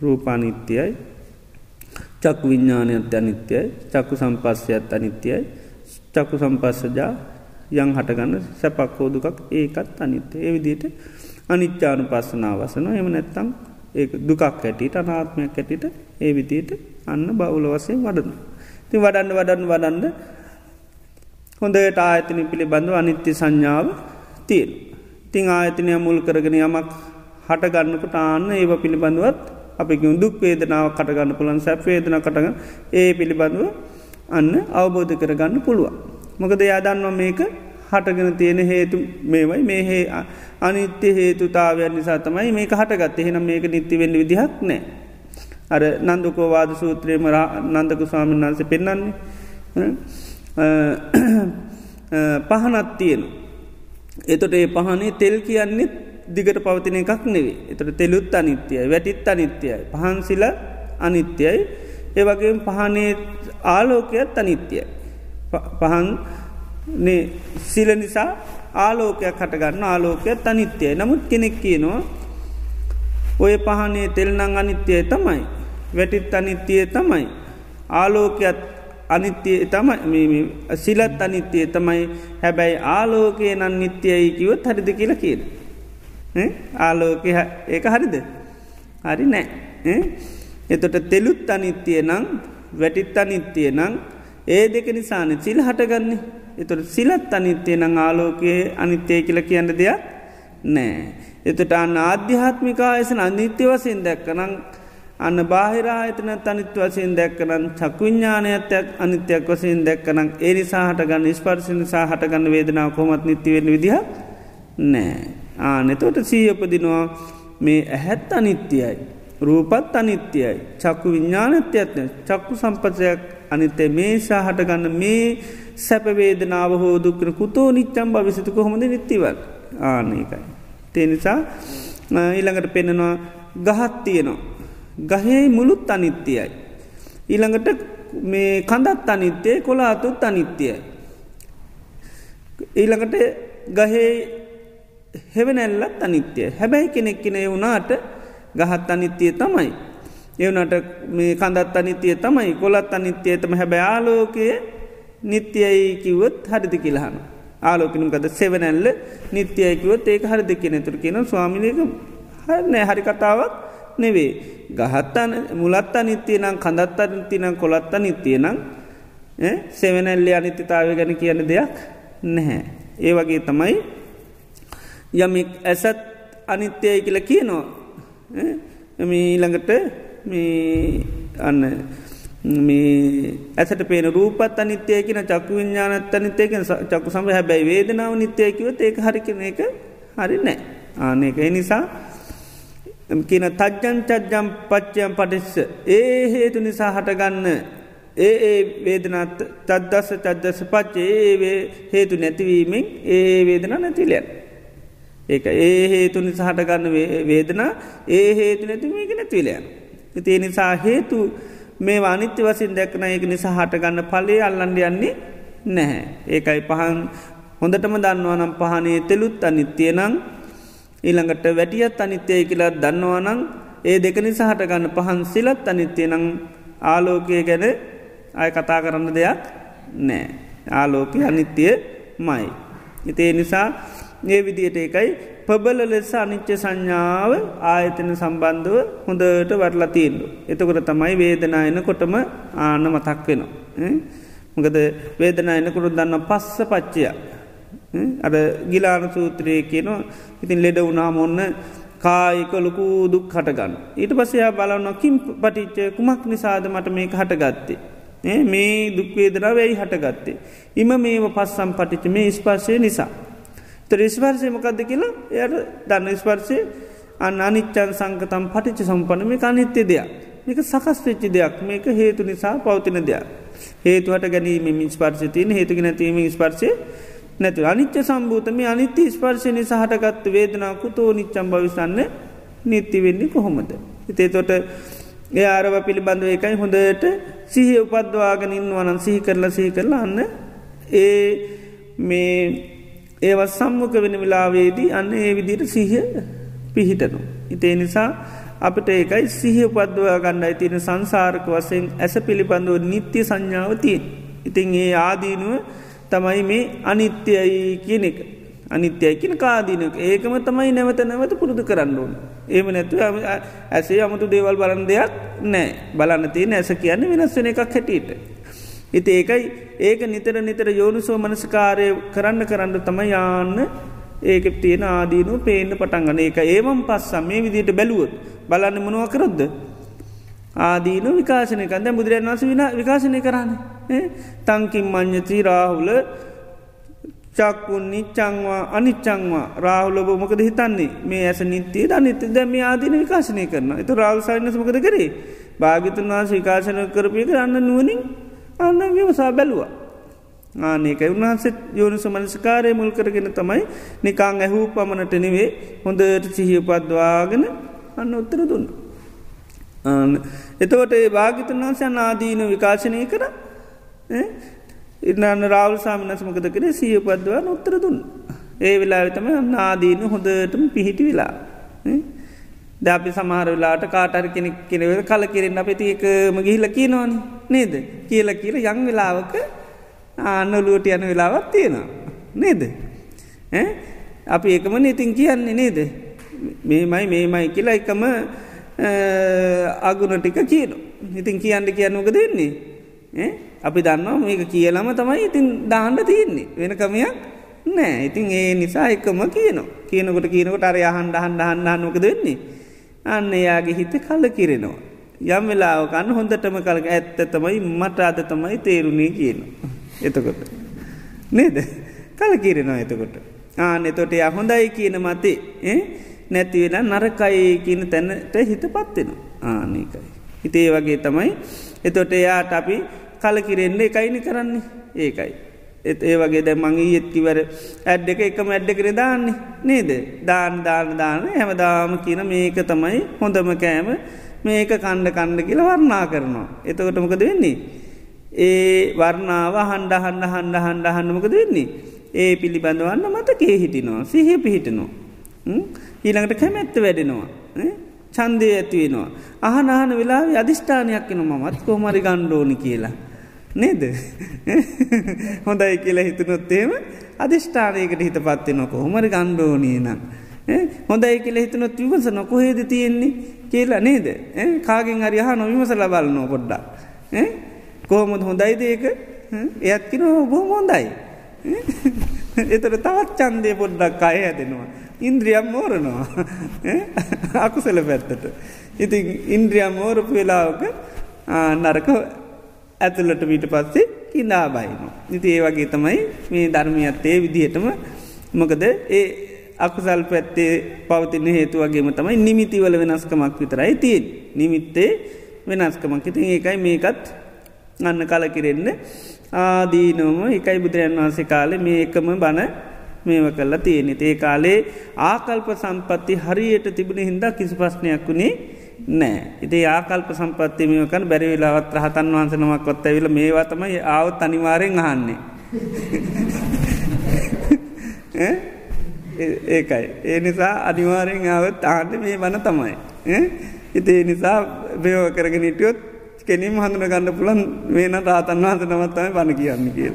රූපානිත්‍යයයි චක් විඤ්ඥානයත් අනිත්‍යයි චක්කු සම්පස්සයත් අනිත්‍යයි චක්කු සම්පස්සජා යං හටගන්න සැපක් හෝදුකක් ඒකත් අනිත්‍ය ඒ විදියට අනිච්චානු පස්සනා වසන එම නැත්තං ඒ දුකක් ඇටිට අනාත්මයක් ඇටිට ඒ විදියට අන්න බවුල වසේ වඩන. ති වඩන්න වඩන්න වඩන්න හොඳට ආයතන පිළිබඳව අනිත්‍ය සංඥාව තියෙන්. තිං ආයතනය මුල් කරගෙන යමක් හටගන්නකට ආන්න ඒව පිළිබඳුවත් අපිකින් දුක් වේදනාව කටගන්න පුළන් සැප්වේදන කටග ඒ පිළිබඳුව අන්න අවබෝධ කරගන්න පුළුවන්. මොකද යාදන්නවා මේක හටගෙන තියෙන හේතු මේවයි. මේ හේ අනිත්‍ය හේතුතාවයන් නිසා තමයි මේක හටගත් එහෙනම් මේක නිත්තිවෙන්න විදිහක් නෑ. අර නන්දුකෝවාද සූත්‍රයම නන්දක ස්වාමීන් වන්සේ පෙන්න්නන්නේ පහනත් තියෙන. එතොට ඒ පහනේ තෙල් කියන්නෙත් දිගට පවතින එකක් නෙවේ එතට තෙලුත් අනිත්‍යයි වැටිත් අනිත්‍යයි පහන්සිල අනිත්‍යයි. ඒවගේ පහනේ ආලෝකයත් අනිත්‍යයි. පහන් සිල නිසා ආලෝකයක් හටගන්න ආලෝකයක් අනිත්‍යය නමුත් කෙනෙක් කියනවා ඔය පහනේ තෙල්නං අනිත්‍යය තමයි. වැටිත් අනිත්‍යය තමයි. ආලෝකයත් අනිත්‍යය තමයි. සිලත් අනිත්‍යය තමයි. හැබැයි ආලෝකය නන් නිත්‍යයයි කිවත් හරිද කියල කියන ආලෝක ඒක හරිද? හරි නෑ. එතොට තෙලුත් අනිත්‍යය නං වැටිත් අනිත්‍යය නං ඒ දෙක නිසාන සිල් හටගන්නේ. එතුට සිලත් අනිත්‍යය නං ආලෝකයේ අනිත්‍යය කියල කියන්න දෙයක් නෑ. එතට අන්න ආධ්‍යාත්මිකා එසන අනිත්‍ය වසයෙන් දැක්කනං අන්න බාහිරා එතන තනිත් වසයෙන් දැක්කනන් චක්විඤ්ඥානයත්යක් අනිත්‍යයක් වසයෙන් දැක්කනම් ඒ නිසා හටගන්න ස්පර්ශ නිසා හටගන්න වේදනාව කොමත් නිතිවෙන විදිහ නෑ. ආනෙතොට සීයපදිනවා මේ ඇහැත් අනිත්‍යයයි. රූපත් අනිත්‍යයයි. චක්කු විඤ්ඥානත්‍යයත්න චක්කු සම්පසයක් අනිතේ මේසා හටගන්න මේ සැපවේදනාව හෝ දුක්කන කුතෝ නිච්චම් භවිසිතු කොහොමද නිත්තිවත් ආනකයි. තේනිසා ඊළඟට පෙන්නවා ගහත් තියනවා. ගහේ මුළුත් අනිත්‍යයයි. ඊළඟට මේ කඳත් අනිත්‍යය කොලාතුත් අනිත්‍යයයි. ඊළඟට ගහේ හෙවනැල්ලත් අනිත්‍යය හැබැයි කෙනෙක් කෙනෙ වුණාට ගහත් අනිත්‍යය තමයි. එවනට මේ කඳත් අනිත්‍යය තමයි කොලත් අනිත්‍යයතම හැබැ ආලෝකය නිත්‍යයයි කිව්වොත් හරිදි කියලහන. ආලෝකනුකද සෙවනැල්ල නිත්‍යයකිවත් ඒක හරිදි කියෙන තුර කියන ස්වාමිනක හරනෑ හරි කතාවක් නෙවේ. ගහත්තන මුලත් අනිත්‍යය නම් කඳත් අනිතිනම් කොළත් අනිත්‍යය නම් සෙවනැල්ලේ අනිත්‍යතාව ගැන කියන දෙයක් නැහැ. ඒ වගේ තමයි යමෙක් ඇසත් අනිත්‍යය කියල කියනවා ඊළඟට මේ අන්න මේ ඇසට පේන රූපත් අනිත්‍යය කියන චක්කු විඤ්ඥානත් අනිත්‍යයක චක්කු සම හැබැයි වේදනාව නිත්‍යයකිවත් ඒක හරි කෙන එක හරි නෑ. ආනක නිසා කියන තජ්ජන් චජ්ජම් පච්චයම් පටිස්ස ඒ හේතු නිසා හටගන්න ඒ ඒ වේදනත් තද්දස්ස චද්දස පච්චේ. ඒ හේතු නැතිවීමෙන් ඒ වේදන නැතිලයන් ඒක ඒ හේතු නිසා හටගන්න වේදනා ඒ හේතු නැතිවීක නැතිලයන් ඉතිේ නිසා හේතු මේ අනිත්‍ය වසින් දැක්න ඒක නිසා හටගන්න පලේ අල්ලන්ඩ යන්නේ නැහැ. ඒකයි පහන් හොඳටම දන්නවා නම් පහනේ තෙලුත් අනිත්‍යය නං ඊළඟට වැටියත් අනිත්‍යය කියලාත් දන්නවානං ඒ දෙක නිසා හටගන්න පහන් සිලත් අනිත්‍යය නං ආලෝකය ගැන අය කතා කරන්න දෙයක් නෑ. ආලෝකය අනිත්‍යය මයි. ඉතිේ නිසා ඒ විදියට එකයි ප්‍රබල ලෙස අනිච්ච සංඥාව ආයතන සම්බන්ධව හොඳට වරලා තිීන්ඩු. එතකොට තමයි වේදනායන කොටම ආන මතක් වෙනවා. මොකද වේදනායනකුරු දන්න පස්ස පච්චය. අඩ ගිලාන සූත්‍රයේ කියනවා ඉතින් ලෙඩ වුණාම ඔන්න කායික ලොකු දුක් හටගන්න. ඊට පසයා බලන්න කිම් පටිච්චය කුමක් නිසාද මට මේ හටගත්තේ. මේ දුක්වේදනාව වෙයි හටගත්තේ. ඉම මේ පස්සම් පටිච්ච මේ ස්පර්ශය නිසා. ත්‍රේස්පර්සය මොකක්ද කියලා? එයට දන්න ස්පර්සය අන්න අනිච්චන් සංකතම් පටිච්ච සම්පන මේ අනිත්‍ය දෙයක්. මේක සකස් වෙච්චි දෙයක්. මේක හේතු නිසා පවතින දෙයක්. හේතුවට ගැනීම ස්පර්ශතියන හේතුක නැතිීම ස්පර්ශය නැතු අනිච්ච සම්භූතම අනිත්‍ය ස්පර්ශනය සහටගත්ත වේදනා කුතෝ නිච්චම් භවිසන්න නිත්ති වෙන්නේ කොහොමද. හිතේ තොට ඒ ආරව පිළිබඳව එකයි හොඳට සිහි උපද්වාගෙන ඉන්නවනන් සිහි කරලා සිහි කරලා අන්න ඒ මේ ඒවත් සම්මුඛ වෙන වෙලාවේදී අන්න ඒ විදිට සිහිය පිහිටනු. ඉතේ නිසා අපිට ඒකයි සිහිය උපද්වා ගණ්ඩයි තියෙන සංසාරක වසයෙන් ඇස පිළිබඳව නිත්‍ය සංඥාවතිය. ඉතින් ඒ ආදීනුව තමයි මේ අනිත්‍යයි කියන එක. අනිත්‍යයකින කාදීනක ඒකම තමයි නැවත නැවත පුරුදු කරන්න ඕන. ඒම නැතුව ඇසේ අමුතු දේවල් බලන් දෙයක් නෑ බලන්න තියෙන ඇස කියන්න වෙනස් වෙන එකක් හැටියට. ඉති ඒකයි ඒක නිතර නිතර යෝනිසෝ මනස්කාරය කරන්න කරන්න තම යාන්න ඒක තියෙන ආදීනු පේන්න පටන්ගන ඒක ඒවම් පස්සම් මේ විදිට බැලුවොත් බලන්න මොනුව කරොද්ද. ආදීන විකාශනය කන්ද බුදුරන් වස විනා විකාශනය කරන්න. තංකින් මං්්‍යති රාහුල චක්කුන් නිච්චංවා අනිච්චංවා. රාහුලබ මොකද හිතන්නේ? මේ ඇස නිත්‍යය දනිත දැම ආදීන විකාශනය කරන එතු රාවසායනස මොකද කරේ? භාගිතුන් වහස විකාශන කරපය කරන්න නුවනින් අන්න විමසා බැලුවා. ආනක උන්හන්සේ යෝනිස මනස්කාරය මුල් කරගෙන තමයි නිකාං ඇහූ පමණට නෙවේ හොඳට සිහිය පද්වාගෙන අන්න උත්තර දුන්න. එතවට ඒ භාගිතුන් වහන්සේ ආදීන විකාශනය කර ඉන්නන්න රාවල් සාමිනස මොකද කරේ සිය පද්වා උත්තර දුන්න. ඒ වෙලා තම නාදීන හොඳටම පිහිටි වෙලා. දැපි සමහර වෙලාට කාටර කෙනෙක් කෙනව කල කිරෙන් අපති එකම ගිහිල කියනවන නේද කියල කියල යං වෙලාවක ආන්නලුවට යන වෙලාවත් තියෙනවා. නේද. අපි එකම නඉතින් කියන්නේ නේද. මේමයි මේමයි කියලා එකම අගුණ ටික කියන. ඉතින් කියන්න කියන්නක දෙන්නේ. අපි දන්නවා මේක කියලම තමයි ඉතින් දාණ්ඩ තියෙන්නේ වෙන කමයක් නෑ ඉතින් ඒ නිසා එකම කියනවා කියනකොට කියනකොට අර අහන්ඩ හන්ඩ හන්ඩන්නක දෙන්නේ අන්න එයාගේ හිත කල කිරෙනවා යම් වෙලාවකන්න හොඳටම කලක ඇත්ත තමයි මට අද තමයි තේරුණේ කියන. එතකොට. නේද? කල කිරෙනවා එතකොට. ආන එතොට ය හොඳයි කියන මතේ නැතිවෙන නරකයි කියන තැනට හිත පත්වෙනවා ආනකයි හිතේ වගේ තමයි. එතොට එයාට අපි කලකිරෙන්නේ එකයිනි කරන්නේ. ඒකයි. එත් ඒ වගේ දැ මං ඒත්කිවර ඇඩ් එක එකම ඇඩ්ඩ කර දාන්නේ නේද දාන දාන දාන හැමදාම කියන මේක තමයි හොඳම කෑම මේක කණ්ඩ කණ්ඩ කියල වර්ණා කරනවා. එතකොටමකද වෙන්නේ. ඒ වර්ණාව හන්ඩ හන්ඩ හන්ඩ හන්ඩ හන්ඩමකද වෙන්නේ. ඒ පිළිබඳවන්න මතකේ හිටිනවා සිහ පිහිටනවා. ඊළඟට කැමැත්ත වැඩෙනවා. චන්දය ඇතිවෙනවා. අහනාහන වෙලා අධිෂ්ඨානයක් එන මත් කෝමරි ගණ්ඩෝනි කියලා. නේද? හොඳයි කියලා හිතනොත්තේම අධිෂ්ඨානයකට හිත පත්වෙ නොක හොමරි ගණ්ඩෝනී නම්. හොඳයි කියල හිතනොත් විවස නොකොහේද තියෙන්නේ කියලා නේද? කාගෙන් අරි හා නොවිමස ලබලනෝ පොඩ්ඩා කොහොමද හොඳයි දේක එයත් කින බොහම හොඳයි. එතට තවත් චන්දය පොඩ්ඩක් අය ඇදෙනවා ඉන්ද්‍රියම් මෝරනවා. අකුසල පැත්තට. ඉතින් ඉන්ද්‍රියම් මෝරපු වෙලාවක නරක ඇතුළට මීට පස්සේ කිනා බයිනවා. ඉති ඒ වගේ තමයි මේ ධර්මයත්තේ විදිහටම. මොකද ඒ අකුසල් පැත්තේ පවතින හේතු වගේම තමයි නිමිතිවල වෙනස්කමක් විතරයි තියෙන් නිමිත්තේ වෙනස්කමක්. ඉතින් ඒකයි මේකත් අන්න කල කිරෙන්න ආදීනොම එකයි බුදුරන් වහන්සේ කාලෙ මේ එකම බණ මේව කල්ලා තියෙනෙ ඒ කාලේ ආකල්ප සම්පත්ති හරියට තිබුණ හින්දා කිසි ප්‍රශ්නයක් වුණේ නෑ. ඉති ආකල්ප සම්පත්තිමයකන් බැරිවෙලාවත් රහතන් වහන්සනමක් කොත් ඇවිල මේවාතම ආවත් අනිවාරයෙන් අහන්නේ. <laughs> ඒකයි. ඒ නිසා අනිවාරයෙන් ආවත් ආන්න මේ වන තමයි. ඉතිේ නිසා බයෝ කරගෙන හිටියොත් කෙනින් හඳුන ගන්න පුළන් මේන රාතන් වහන්ස නමත්තම බණ කියන්න කිය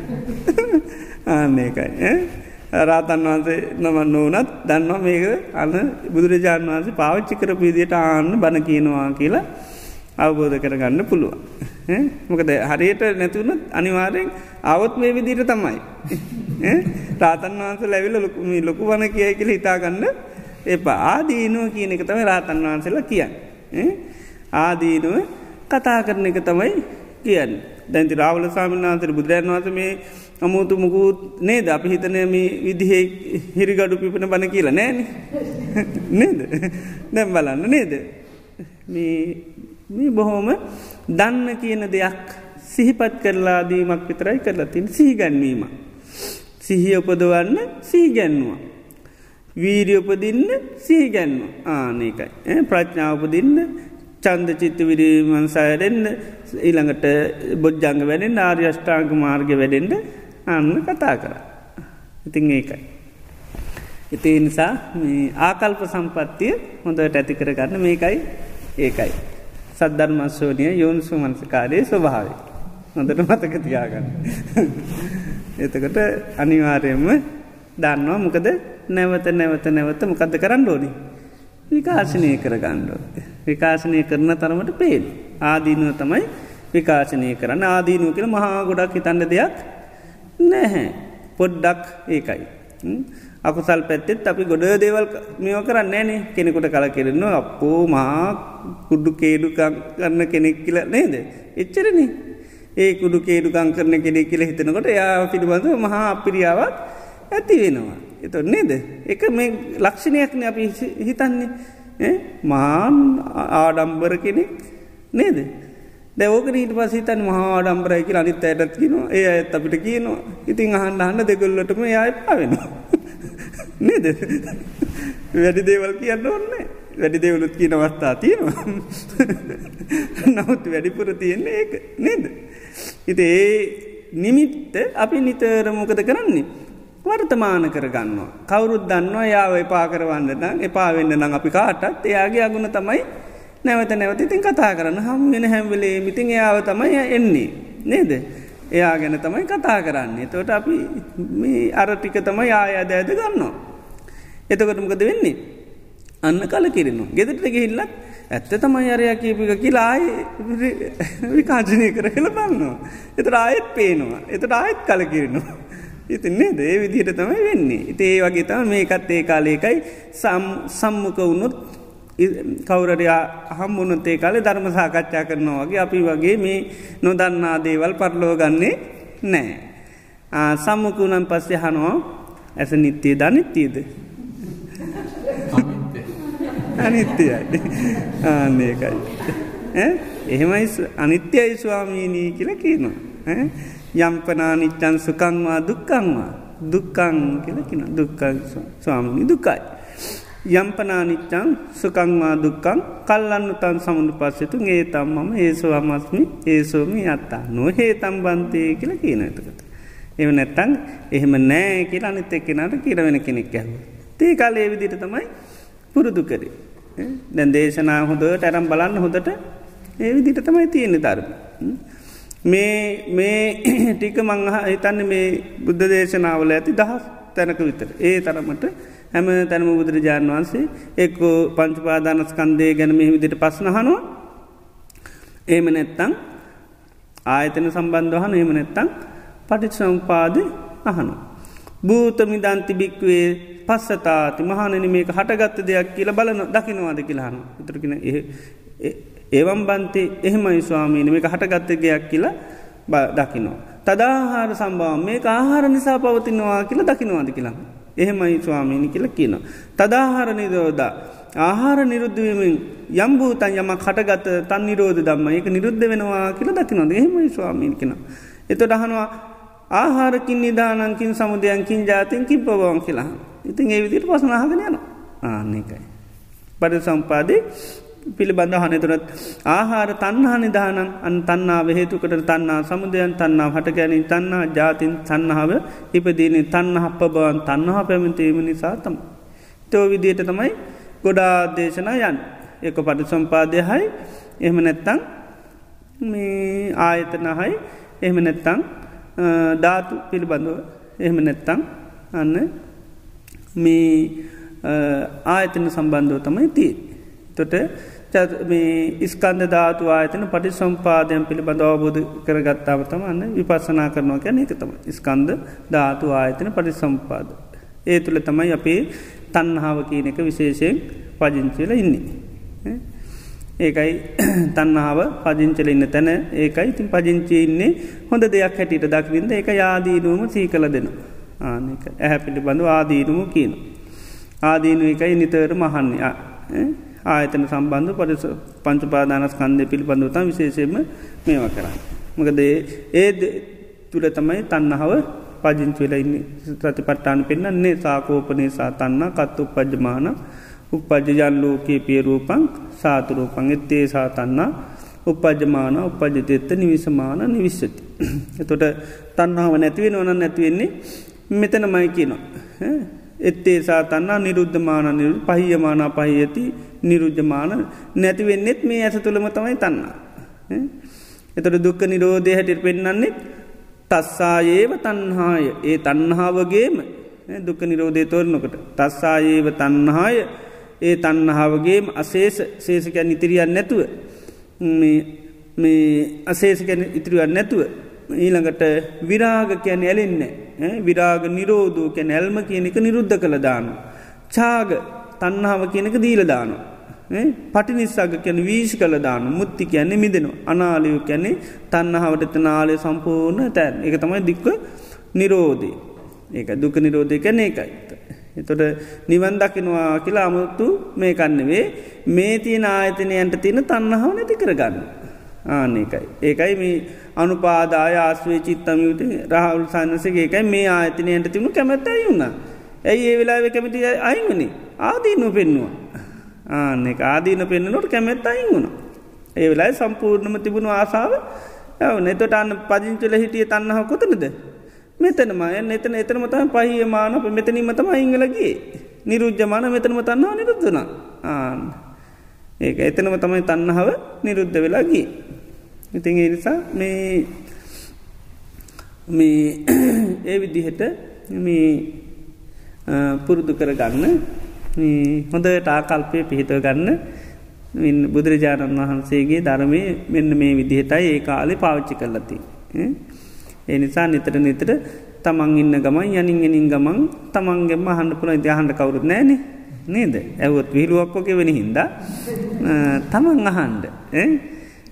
ආන්න <laughs> ඒකයි. රාතන් වහන්සේ නමන්න ඕනත් දන්නවා මේක අන්න බුදුරජාණන් වහන්සේ පාවිච්චි කර පිදියට ආන්න බණ කියනවා කියලා අවබෝධ කරගන්න පුළුවන්. මොකද හරියට නැතිවුණත් අනිවාරයෙන් අවුත් මේ විදිට තමයි. රාතන් වහන්ස ලැවිල ලොකුම ලොකු වන කියයි කියල හිතාගන්න එපා ආදීනුව කියන එක තමයි රාතන් වහන්සේලා කියන්න. ආදීනුව කතා කරන එක තමයි කියන්න. දැන්ති රාවල සාමිනාන්තර බුදුරන් වහස මේ අමුතු මුකුත් නේද? අපි හිතනම විදිහේ හිරිගඩු පිපෙන බණ කියලා නෑන. <laughs> නේද? දැම් බලන්න නේද? මේ බොහෝම දන්න කියන දෙයක් සිහිපත් කරලා දීමක් විතරයි කරලා තින් සිහිගැන්වීම සිහිය උපදවන්න සීගැන්නවා. වීරියපදින්න සීගැන්ව ආනකයි ප්‍රඥාවපදින්න චන්ද චිත්ත විරීමන් සයරෙන්න්න ඊළඟට බොජ්ජංග වැඩෙන් ආර්යෂ්ඨාංක මාර්ග වැඩෙන්ට අන්න කතා කර. ඉතිං ඒකයි. ඉති නිසා ආකල්ප සම්පත්තිය හොඳට ඇති කරගන්න මේකයි ඒකයි. සද්ධර්මස්වෝනිය යෝනිසු මනසකාරයේ ස්වභාවය. හොඳට මතක තියාගන්න. එතකට අනිවාරයෙන්ම දන්නවා මොකද නැවත නැවත නැවත මොකද කරන්න ඕනි. විකාශනය කර ගණ්ඩෝ. විකාශනය කරන තරමට පේල්. ආදීනුව තමයි විකාශනය කරන්න ආදීනුව කියල මහා ගොඩක් හිතන්න දෙයක් නැහැ. පොඩ්ඩක් ඒකයි. අකුසල් පැත්තෙත් අපි ගොඩ දේවල් මෙෝ කරන්න ෑනේ කෙනෙකුට කල කෙරෙන්න අපෝ මහා කුඩ්ඩු කේඩුකං කරන්න කෙනෙක් කියල නේද. එච්චරන ඒ කුඩු කේඩුකං කරන කෙනෙක් කියල හිතනකොට යා පිළිබඳව මහා අපිරියාවක් ඇති වෙනවා. එත නේද. එක මේ ලක්ෂණයක්න අපි හිතන්නේ මාන් ආඩම්බර කෙනෙක් නේද. දැවෝක ඊට පසිතන් මහා ඩම්බරයිකි අනිත් අයටත් කියනවා ඒ ඇත් අපිට කියනවා ඉතින් අහන්න අහන්න දෙගොල්ලටම යාය පාවෙනවා. <laughs> නේද වැඩි දේවල් කියන්න ඔන්නේ වැඩි දේවලුත් කියන අවස්ථා තියෙනවා <laughs> නමුත් වැඩිපුර තියෙන්නේ ඒක නේද. ඉති ඒ නිමිත්ත අපි නිතරමොකද කරන්නේ. වර්තමාන කරගන්නවා. කවුරුත් දන්නවා යාව එපා කරවන්න නම් එපා වෙන්න නම් අපි කාටත් එයාගේ අගුණ තමයි නැවත නැවත ඉතින් කතා කරන්න හම් වෙන හැම්වෙලේ මිතින් එයාව තමයි එන්නේ. නේද. එයා ගැන තමයි කතා කරන්නේ. තොට අපි මේ අරටික තමයි ආයාද ඇද ගන්නවා. එතකොටමකද වෙන්නේ. අන්න කල කිරෙනවා. ගෙදට ගිහිල්ලත් ඇත්ත තමයි අරයා කීපික කියලායි විකාජනය කර හෙළ බලන්නවා. එතට ආයෙත් පේනවා. එතට ආයෙත් කල කිරෙනවා. ඉතින්නේ දේ විදිහට තමයි වෙන්නේ. ඉති ඒ වගේ තම මේකත් ඒ කාලයකයි සම්මුක වුණුත් කවුරරයා හම්බුණත් ඒ කාලේ ධර්ම සාකච්ඡා කරනවා වගේ අපි වගේ මේ නොදන්නා දේවල් පරලෝ ගන්නේ නෑ. සම්මුකුණන් පස්සේ හනවා ඇස නිත්‍යය දනිත්තියද. අනිත්‍යයි ආන්නේකයි. එහෙමයි අනිත්‍යයි ස්වාමීනී කියල කියනවා. යම්පනානිච්චන් සුකංවා දුක්කංවා දුක්කං කියලකින දුක්කං ස්වාමිනි දුකයි. යම්පනානිච්චන් සුකංවා දුක්කං කල්ලන්න තන් සමුණු පස්සෙතු ඒ තම් මම ඒසුවමස්මි ඒසෝමි අත්තා නොහේ තම්බන්තය කියල කියනතකට. එව නැත්තං එහෙම නෑ කියලා අනිත එක්කෙනට කියරවෙන කෙනෙක් ඇහ. තේ කාල ඒ විදිට තමයි පුරුදු කරේ. දැන් දේශනා හොඳට ඇරම් බලන්න හොඳට ඒ විදිට තමයි තියෙන ධර්ම. මේ මේ <clears throat> ටික මංහ හිතන්න මේ බුද්ධ දේශනාවල ඇති දහස් තැනක විතර. ඒ තරමට හැම තැනම බුදුරජාණන් වහන්සේ එක්කෝ පංචපාදානස්කන්දය ගැන මෙහි විදිට පස්නහනවා ඒම නැත්තං ආයතන සම්බන්ධහන ඒම නැත්තං පටිච සම්පාද අහනවා. භූතමි දන්තිබික්වේ පස්සතාති මහනන මේක හටගත්ත දෙයක් කියල බලන දකිනවාද කියලාහන උතරකින ඒවම් බන්තේ එහෙමයි ස්වාමීන මේක හටගත්තගයක් කියලා දකිනවා. තදාහාර සම්බාව මේ ආහාර නිසා පවතිනවා කියලා දකිනවාද කියලා. එහෙමයි ස්වාමීනි කියල කියනවා. තදාහාර නිරෝධ ආහාර නිරුද්ධවීමෙන් යම්භූතන් යමක් හටගත තන් නිරෝධ දම්ම ඒක නිරුද්ධ වෙනවා කියල දකිනොද එහෙමයි ස්වාමීන් කෙන. එත දහනවා ආහාරකින් නිධානංකින් සමුදයන්කින් ජාතින්කින් පවවන් කියලා. ඉතින් ඒ විදිට පසනාහගෙන යන ආන්නේකයි. පඩ සම්පාදේ පිළිබඳ හනතුරත් ආහාර තන්හා නිධානන් අන් තන්නාව හේතුකට තන්නා සමුදයන් තන්නාව හටගැනින් තන්නා ජාතින් තන්නාව ඉපදීන තන්න හප්ප බවන් තන්නහා පැමිතීම නිසා තම. තෝ විදියට තමයි ගොඩා දේශනා යන් එක පට සම්පාදය හයි එහෙම නැත්තං මේ ආයතනහයි එහෙම නැත්තං ධාතු පිළිබඳව එහෙම නැත්තං අන්න මේ ආයතන සම්බන්ධව තමයි තිී. තොට මේ ස්කන්ද ධාතු ආයතන පටි සම්පාදයන් පිළිබඳ අවබෝධ කරගත්තාව තමන්න විපස්සනා කරනවා කැන එකතම ස්කන්ද ධාතු ආයතන පටි සම්පාද. ඒ තුළ තමයි අපේ තන්හාාව කියන එක විශේෂයෙන් පජංචල ඉන්නේ. ඒකයි <clears throat> තන්නාව පජංචල ඉන්න තැන. ඒකයි ඉතින් පජංචි ඉන්නේ හොඳ දෙයක් හැටියට දක්වින්ද එක යාදීනුවම සී කළ දෙන ආනක ඇහැ පිළිබඳු ආදීනුම කියන. ආදීනුව එකයි නිතර මහන්නේ ආයතන සම්බන්ධ පරිස පංචුපාදානස්කන්දය පිළිබඳවතම් විශේෂයම මේවා කරන්න. මකද ඒ තුළ තමයි තන්නහාව පජිංචි වෙලඉන්න සති පට්ටාන පෙන්න්නන්නේ සාකෝපනේ සාතන්න කත් උපජමාන උපජජන් ලෝකයේ පියරූපං සාතුරූපං එත්තේ සාතන්නා උපජමාන උපජතෙත්ත නිවිසමාන නිවිස්සති. එතොට තන්නාව නැතිවෙන ඕන නැතිවෙන්නේ මෙතන මයි කියනවා. එත්තේ සාතන්නා නිරුද්ධමාන නිරු පහියමාන පහියති නිරුද්ධමාන නැතිවෙන්නෙත් මේ ඇස තුළම තමයි තන්නා. එතොට දුක්ක නිරෝධය හැටිට පෙන්න්නන්නේ තස්සායේව තන්හාය ඒ තන්හාාවගේම දුක නිරෝධය තෝරනකට තස්සායේව තන්හාය ඒ තන්නහාාවගේම අසේස සේසකැන් ඉතිරියන් නැතුව මේ අසේසකැන ඉතිරියන් නැතුව ඊළඟට විරාග කියැන ඇලෙන්නේ විරාග නිරෝධූ කැන ඇල්ම කියනක නිරුද්ධ කළ දානු. චාග තන්නාව කියනක දීලදානු. පටි නිස්සාග කැන වීශ කළ දානු මුත්ති කියන්නේ මිදෙනු අනාලයෝ කැනෙ තන්නහාවට නාලය සම්පූර්ණ තැන් එක තමයි දික්ව නිරෝධී. ඒක දුක නිරෝධය කැන එකයි. එතොට නිවන් දකිනවා කියලා අමුතු මේ කන්නවේ මේ තියෙන ආයතනයන්ට තියෙන තන්නහාව නැති කරගන්න. ආනකයි. ඒකයි මේ අනුපාදාය ආස්වේ චිත්තමයුට රහවුල් සන්නසගේ එකයි මේ ආයතනයන්ට තිබුණු කැමැත්තයි වුණ. ඇයි ඒ වෙලාව කැමති අයිවනි ආදීනු පෙන්නවා. ආනෙ ආදීන පෙන්න්නනොට කැමැත් අයින් වුණ. ඒ වෙලායි සම්පූර්ණම තිබුණු ආසාාව ඇව නෙතොට අන්න පදිංචල හිටිය තන්නහ කොතනද. මෙතනම එතන එතනම තම පහිය මාන මෙතනීම තම ඉංගලගේ නිරුද්ධමාන මෙතනම තන්නාව නිරුද්ධන ආන්න. ඒක එතනම තමයි තන්නහාව නිරුද්ධ වෙලාගේ. ඉතින් නිසා මේ මේ <clears throat> ඒ විදිහට මේ පුරුදු කරගන්න හොඳට ආකල්පය පිහිටව ගන්න බුදුරජාණන් වහන්සේගේ ධර්මය මෙන්න මේ විදිහටයි ඒ කාලෙ පාවිච්චි කරලති. ඒ නිසා නිතර නිතර තමන් ඉන්න ගමන් යනින් එනින් ගමන් තමන්ගෙම හන්ඩ පුළ ඉතිහහන්ඩ කවරුත් නෑනේ නේද? ඇවුත් විහිළුවක්කොක වෙන හින්ද තමන් අහන්ඩ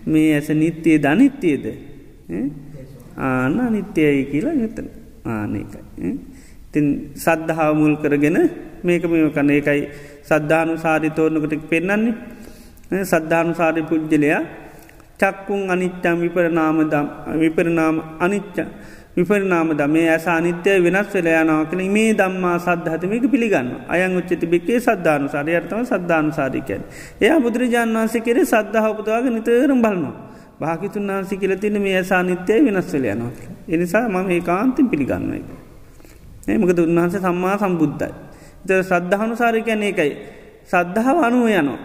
මේ ඇස නිත්‍යය ධනිත්‍යයද ආන නිත්‍යයයි කියලා ගතන ආනකයි තින් සද්ධහාව මුල් කරගෙන මේක මේ කන එකයි සද්ධානු සාරි තෝරණකට පෙන්න්නන්නේ සද්ධානු සාරි පුද්ජලයා චක්කුන් අනිච්චම් විපරනාමදම් විපරනාම අනිච්ච විපරිනාම දමේ ඇස අනිත්‍යය වෙනස් වෙලයානාව කළ මේ දම්මා සද්ධහතමක පිළිගන්න අයන් උච්චති බික්කේ සද්ධානු සාරයර්තම සද්ධානු සාරිකයන්. එයා බුදුරජාන් වන්සේ කෙරේ සද්ධහපුදාග නිතරම් බලනවා. භාකිතුන් වන්සි කියල තින මේ ඇසා නිත්‍යය වෙනස් වෙලයනවා. එනිසා මම ඒ කාන්තින් පිළිගන්න එක. ඒමකද උන්වහන්සේ සම්මා සම්බුද්ධයි. ද සද්ධහනු සාරිකයන් ඒකයි. සද්ධාව අනුව යනවා.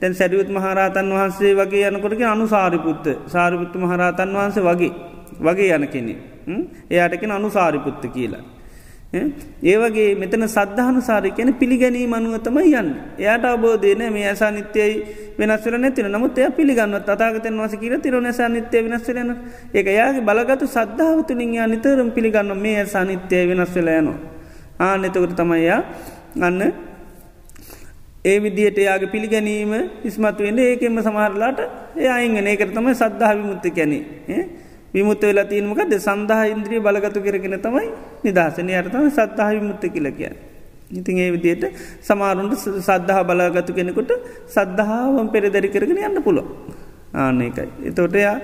තැන් සැරියුත් මහරහතන් වහන්සේ වගේ යනකොට අනු සාරිපුත්ත සාරිපුත්තු මහරහතන් වහන්සේ වගේ වගේ යන කෙනෙ. එයාටකෙන අනුසාරිපුත්ත කියලා. ඒවගේ මෙතන සද්ධහනු සාරි කියන පිළිගැනී මනුවතම යන්න. එයාට අබෝධයන මේ ඇසා නිත්‍යයයි වෙනස්වර නැතින නමුත් එය පිළිගන්න අතාගතන් වස කියල තිර නැසා නිත්‍යය වෙනස්වරන එක යාගේ බලගතු සද්ධාවතුලින් යා නිතරම් පිළිගන්න මේ ඇසා නිත්‍යය වෙනස්වල යනවා. ආනෙතකට තමයියා ගන්න ඒ විදියට යාගේ පිළිගැනීම ඉස්මත් වෙන්න ඒකෙම සමහරලාට ඒ අයිංගන ඒකට තමයි සද්ධාව විමුත්ත කැනේ. විමුත්ත වෙලා තියනමකද සඳහා ඉන්ද්‍රිය බලගතු කරගෙන තමයි නිදහසනය අර්තම සත්හා විමුත්ත කියලකය. ඉතින් ඒ විදියට සමාරුන්ට සද්ධහ බලාගතු කෙනෙකුට සද්ධාවම් පෙරදැරි කරගෙන යන්න පුළො ආන එකයි. එතොටයා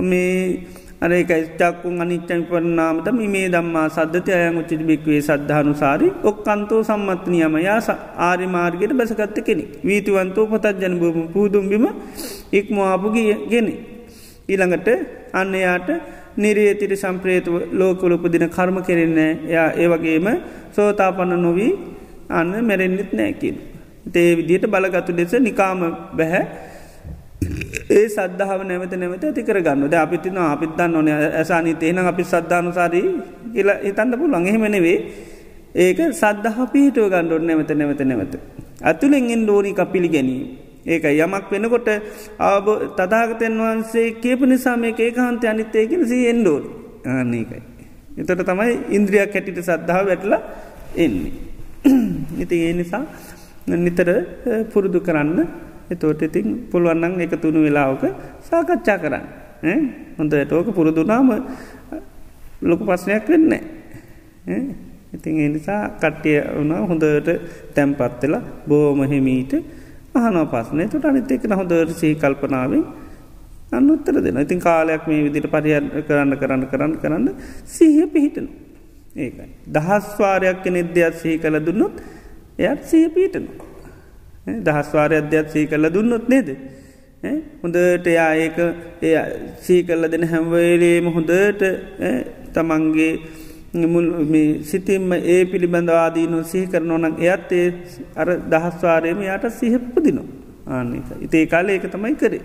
මේ අරකයි චක්කුන් අනිච්චන් පරනාමට මේ දම්මා සද්ධති අයන් උච්චි බික්වේ සද්ධානු සාරි ඔක්කන්තෝ සම්මත්නයම යා ආරි මාර්ගයට බැසගත්ත කෙනෙ. වීතිවන්තෝ පොතත් ජන බූම පූදුම්බිම ඉක්මවාපුගිය ගෙන. ඊළඟට අන්න යාට නිරේතිර සම්ප්‍රේත ලෝකලුපදින කර්ම කෙරෙන්නේ යා ඒවගේම සෝතාපන්න නොවී අන්න මැරෙන්න්නෙත් නෑකින්. ඒ විදියට බලගතු ලෙස නිකාම බැහැ ඒ සද්ධාව නැවත නැවත ඇති කරගන්න ද අපිතින අපිත්තන්න ඕන ඇසානි තේන අපි සද්ධානුසාරී කියලා හිතන්න පුළන් එහෙමනෙවේ ඒක සද්ධහ පිහිටුව ගණ්ඩොඩ නැවත නැවත නැවත. ඇතුළෙන්ගෙන් ඩෝනික පිළිගැනීම. ඒක යමක් වෙනකොට ආබ තදාගතයන් වහන්සේ කියප නිසා මේ ඒකාන්තය අනිත්තයකෙන සී එන්ඩෝල් ආන්නේකයි. එතට තමයි ඉන්ද්‍රියක් හැටිට සද්ධාව වැටලා එන්නේ. <clears throat> ඉති ඒ නිසා නිතර පුරුදු කරන්න එතෝට ඉතින් පුළුවන්නන් එක තුුණු වෙලාවක සාකච්ඡා කරන්න. හොඳ ඇටෝක පුරුදුනාම ලොකු පස්සනයක් වෙන්නේ. ඉතින් ඒ නිසා කට්ටිය වුණ හොඳට තැම්පත්වෙලා බෝමහෙමීට අහන පස්සනය තුට අනිත් එක හොඳට සහි කල්පනාවෙන් අන්නුත්තර දෙන ඉතින් කාලයක් මේ විදිට පරිහ කරන්න කරන්න කරන්න කරන්න සිහිය පිහිටන. ඒකයි. දහස්වාරයක් නිද්‍යයක් සහි කළ දුන්නොත් එයත් සහ පීටනවා. දහස්වාරය අධ්‍යත් සහි කළ දුන්නොත් නේද. හොඳට යා ඒක එය සී කල්ල දෙන හැම්වේලේම හොඳට තමන්ගේ සිතින්ම ඒ පිළිබඳ ආදීනු සිහි කරනවනක් එයත් ඒ අර දහස්වාරයම යට සිහපපදිනවා ආනික ඉතේ කාල ඒක තමයි කරේ.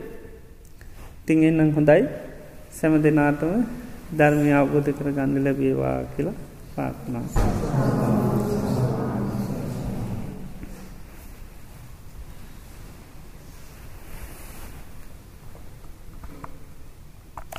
තිං එන්නම් හොඳයි. සැම දෙනාටම ධර්මය අවබෝධ කර ගන්න ලැබේවා කියලා පාත්නා.